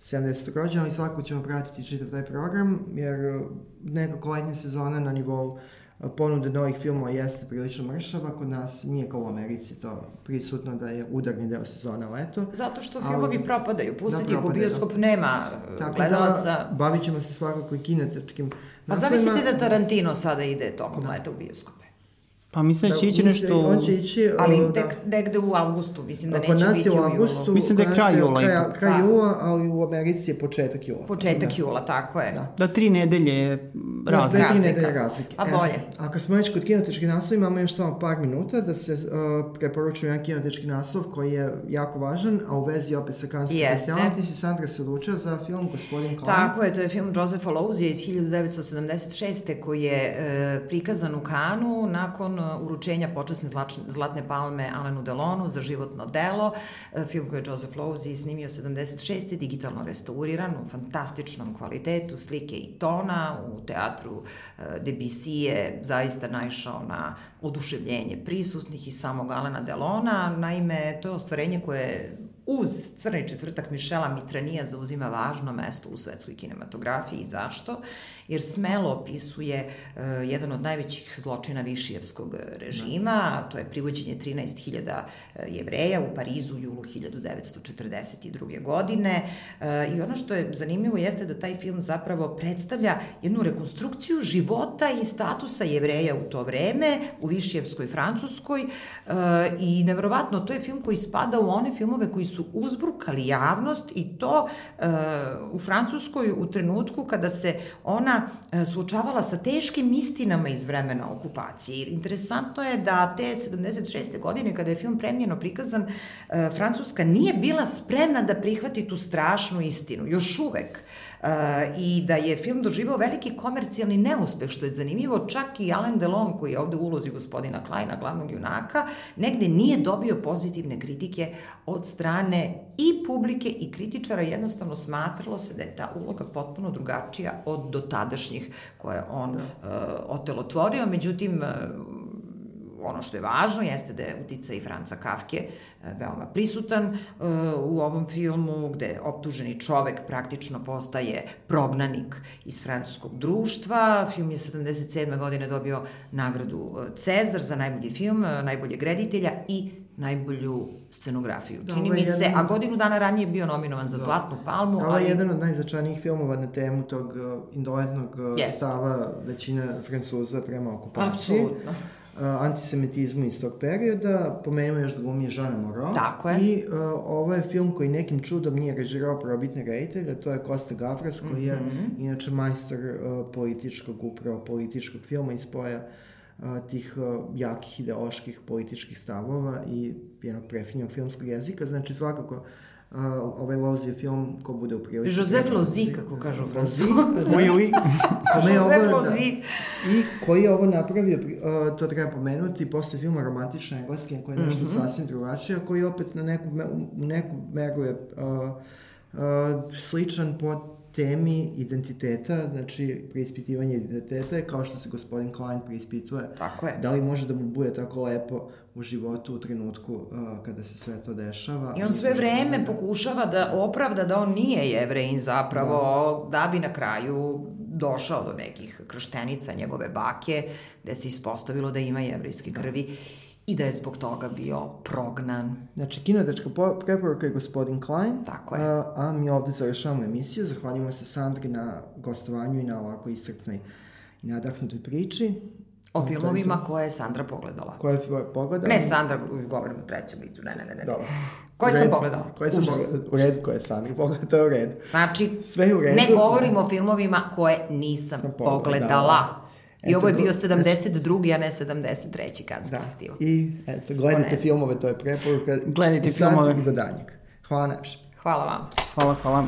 70. rođena i svako ćemo pratiti čitav taj program, jer uh, nekako letnja sezona na nivou uh, ponude novih filmova jeste prilično mršava, kod nas nije kao u Americi to prisutno da je udarni deo sezona leto. Zato što filmovi ali, propadaju, pustiti da, ih u da. bioskop nema uh, Tako gledalaca. Da, bavit ćemo se svakako i kinetečkim Pa zamislite da Tarantino sada ide tokom da. leta u bioskop. Pa mislim da će ići nešto... On će ići... Ali da, tek negde u avgustu, mislim da neće biti u julu. nas je u avgustu, mislim da je kraj jula. Kraj, kraj da. jula, ali u Americi je početak jula. Početak da. jula, tako je. Da, da tri nedelje razlike. Da, tri nedelje razlike. A bolje. E, a kad smo već kod kinotečkih naslova, imamo još samo par minuta da se uh, preporučuje jedan kinotečki naslov koji je jako važan, a u vezi opet sa kanskim festivalom. Ti si Sandra se odlučila za film Gospodin Klan. Tako je, to je film Josepha Louzija iz 1976. koji je uh, prikazan u Kanu nakon uručenja počasne zlatne palme Alenu Delonu za životno delo, e, film koji je Joseph Lowes snimio 76. digitalno restauriran u fantastičnom kvalitetu slike i tona u teatru e, Debussy je zaista naišao na oduševljenje prisutnih i samog Alena Delona. Naime, to je ostvarenje koje uz Crni četvrtak Mišela Mitranija zauzima važno mesto u svetskoj kinematografiji. Zašto? Jer smelo opisuje uh, jedan od najvećih zločina Višijevskog režima, a to je privođenje 13.000 e, jevreja u Parizu u julu 1942. godine. Uh, I ono što je zanimljivo jeste da taj film zapravo predstavlja jednu rekonstrukciju života i statusa jevreja u to vreme u Višijevskoj Francuskoj uh, i neverovatno to je film koji spada u one filmove koji su uzbrukali javnost i to u Francuskoj u trenutku kada se ona e, suočavala sa teškim istinama iz vremena okupacije. Interesantno je da te 76. godine kada je film premijeno prikazan, e, Francuska nije bila spremna da prihvati tu strašnu istinu, još uvek i da je film doživao veliki komercijalni neuspeh, što je zanimljivo, čak i Alain Delon, koji je ovde u ulozi gospodina Kleina, glavnog junaka, negde nije dobio pozitivne kritike od strane i publike i kritičara, jednostavno smatralo se da je ta uloga potpuno drugačija od dotadašnjih koje on da. uh, otelotvorio, međutim, uh, ono što je važno jeste da je uticaj Franca Kafke e, veoma prisutan e, u ovom filmu, gde optuženi čovek praktično postaje prognanik iz francuskog društva. Film je 77. godine dobio nagradu e, Cezar za najbolji film, najboljeg reditelja i najbolju scenografiju. Da, Čini mi jedan... se, a godinu dana ranije je bio nominovan za da. Zlatnu palmu. Ovo je jedan od najzačajnijih filmova na temu tog indolentnog stava većine Francuza prema okupaciji. Apsolutno antisemitizmu iz tog perioda. Pomenimo još da glumi Žana Moreau. Tako je. I uh, ovo je film koji nekim čudom nije režirao probitne reditelja, to je Kosta Gavras, koji je mm -hmm. inače majstor uh, političkog, upravo političkog filma i spoja uh, tih uh, jakih ideoloških političkih stavova i jednog prefinjog filmskog jezika. Znači, svakako uh, ovaj Lozi je film ko bude u prilici. Joseph Lozi, kako kažu francuzi. Oui, oui. Joseph Lozi. (laughs) (laughs) Da, I koji je ovo napravio, uh, to treba pomenuti, posle filma Romantična engleska, koji je nešto mm -hmm. sasvim drugačije, koji opet na neku, u neku meru je uh, uh, sličan po temi identiteta, znači preispitivanje identiteta je kao što se gospodin Klein preispituje. Tako je. Da li može da mu bude tako lepo u životu u trenutku uh, kada se sve to dešava. I on sve vreme pokušava da opravda da on nije jevrejin zapravo, da, da bi na kraju došao do nekih krštenica njegove bake, gde se ispostavilo da ima jevrejske krvi. Da i da je zbog toga bio prognan. Znači, kinodečka preporuka je gospodin Klein. Tako je. A, a mi ovde završavamo emisiju. Zahvaljujemo se Sandri na gostovanju i na ovako iscrpnoj i nadahnutoj priči. O filmovima koje je Sandra pogledala. Koje je pogledala? Ne, Sandra, govorim u trećem licu, ne, ne, ne. ne. Dobro. Koje sam pogledala? Koje sam pogledala? U redu koje je Sandra pogledala, to je u redu. Znači, Sve u redu. ne govorim o filmovima koje nisam pogledala. pogledala. I ovo je bio 72. a ne 73. kanski da. festival. I eto, gledajte filmove, to je preporuka. Gledajte I sad filmove. I do danjeg. Hvala najpše. Hvala vam. Hvala, hvala.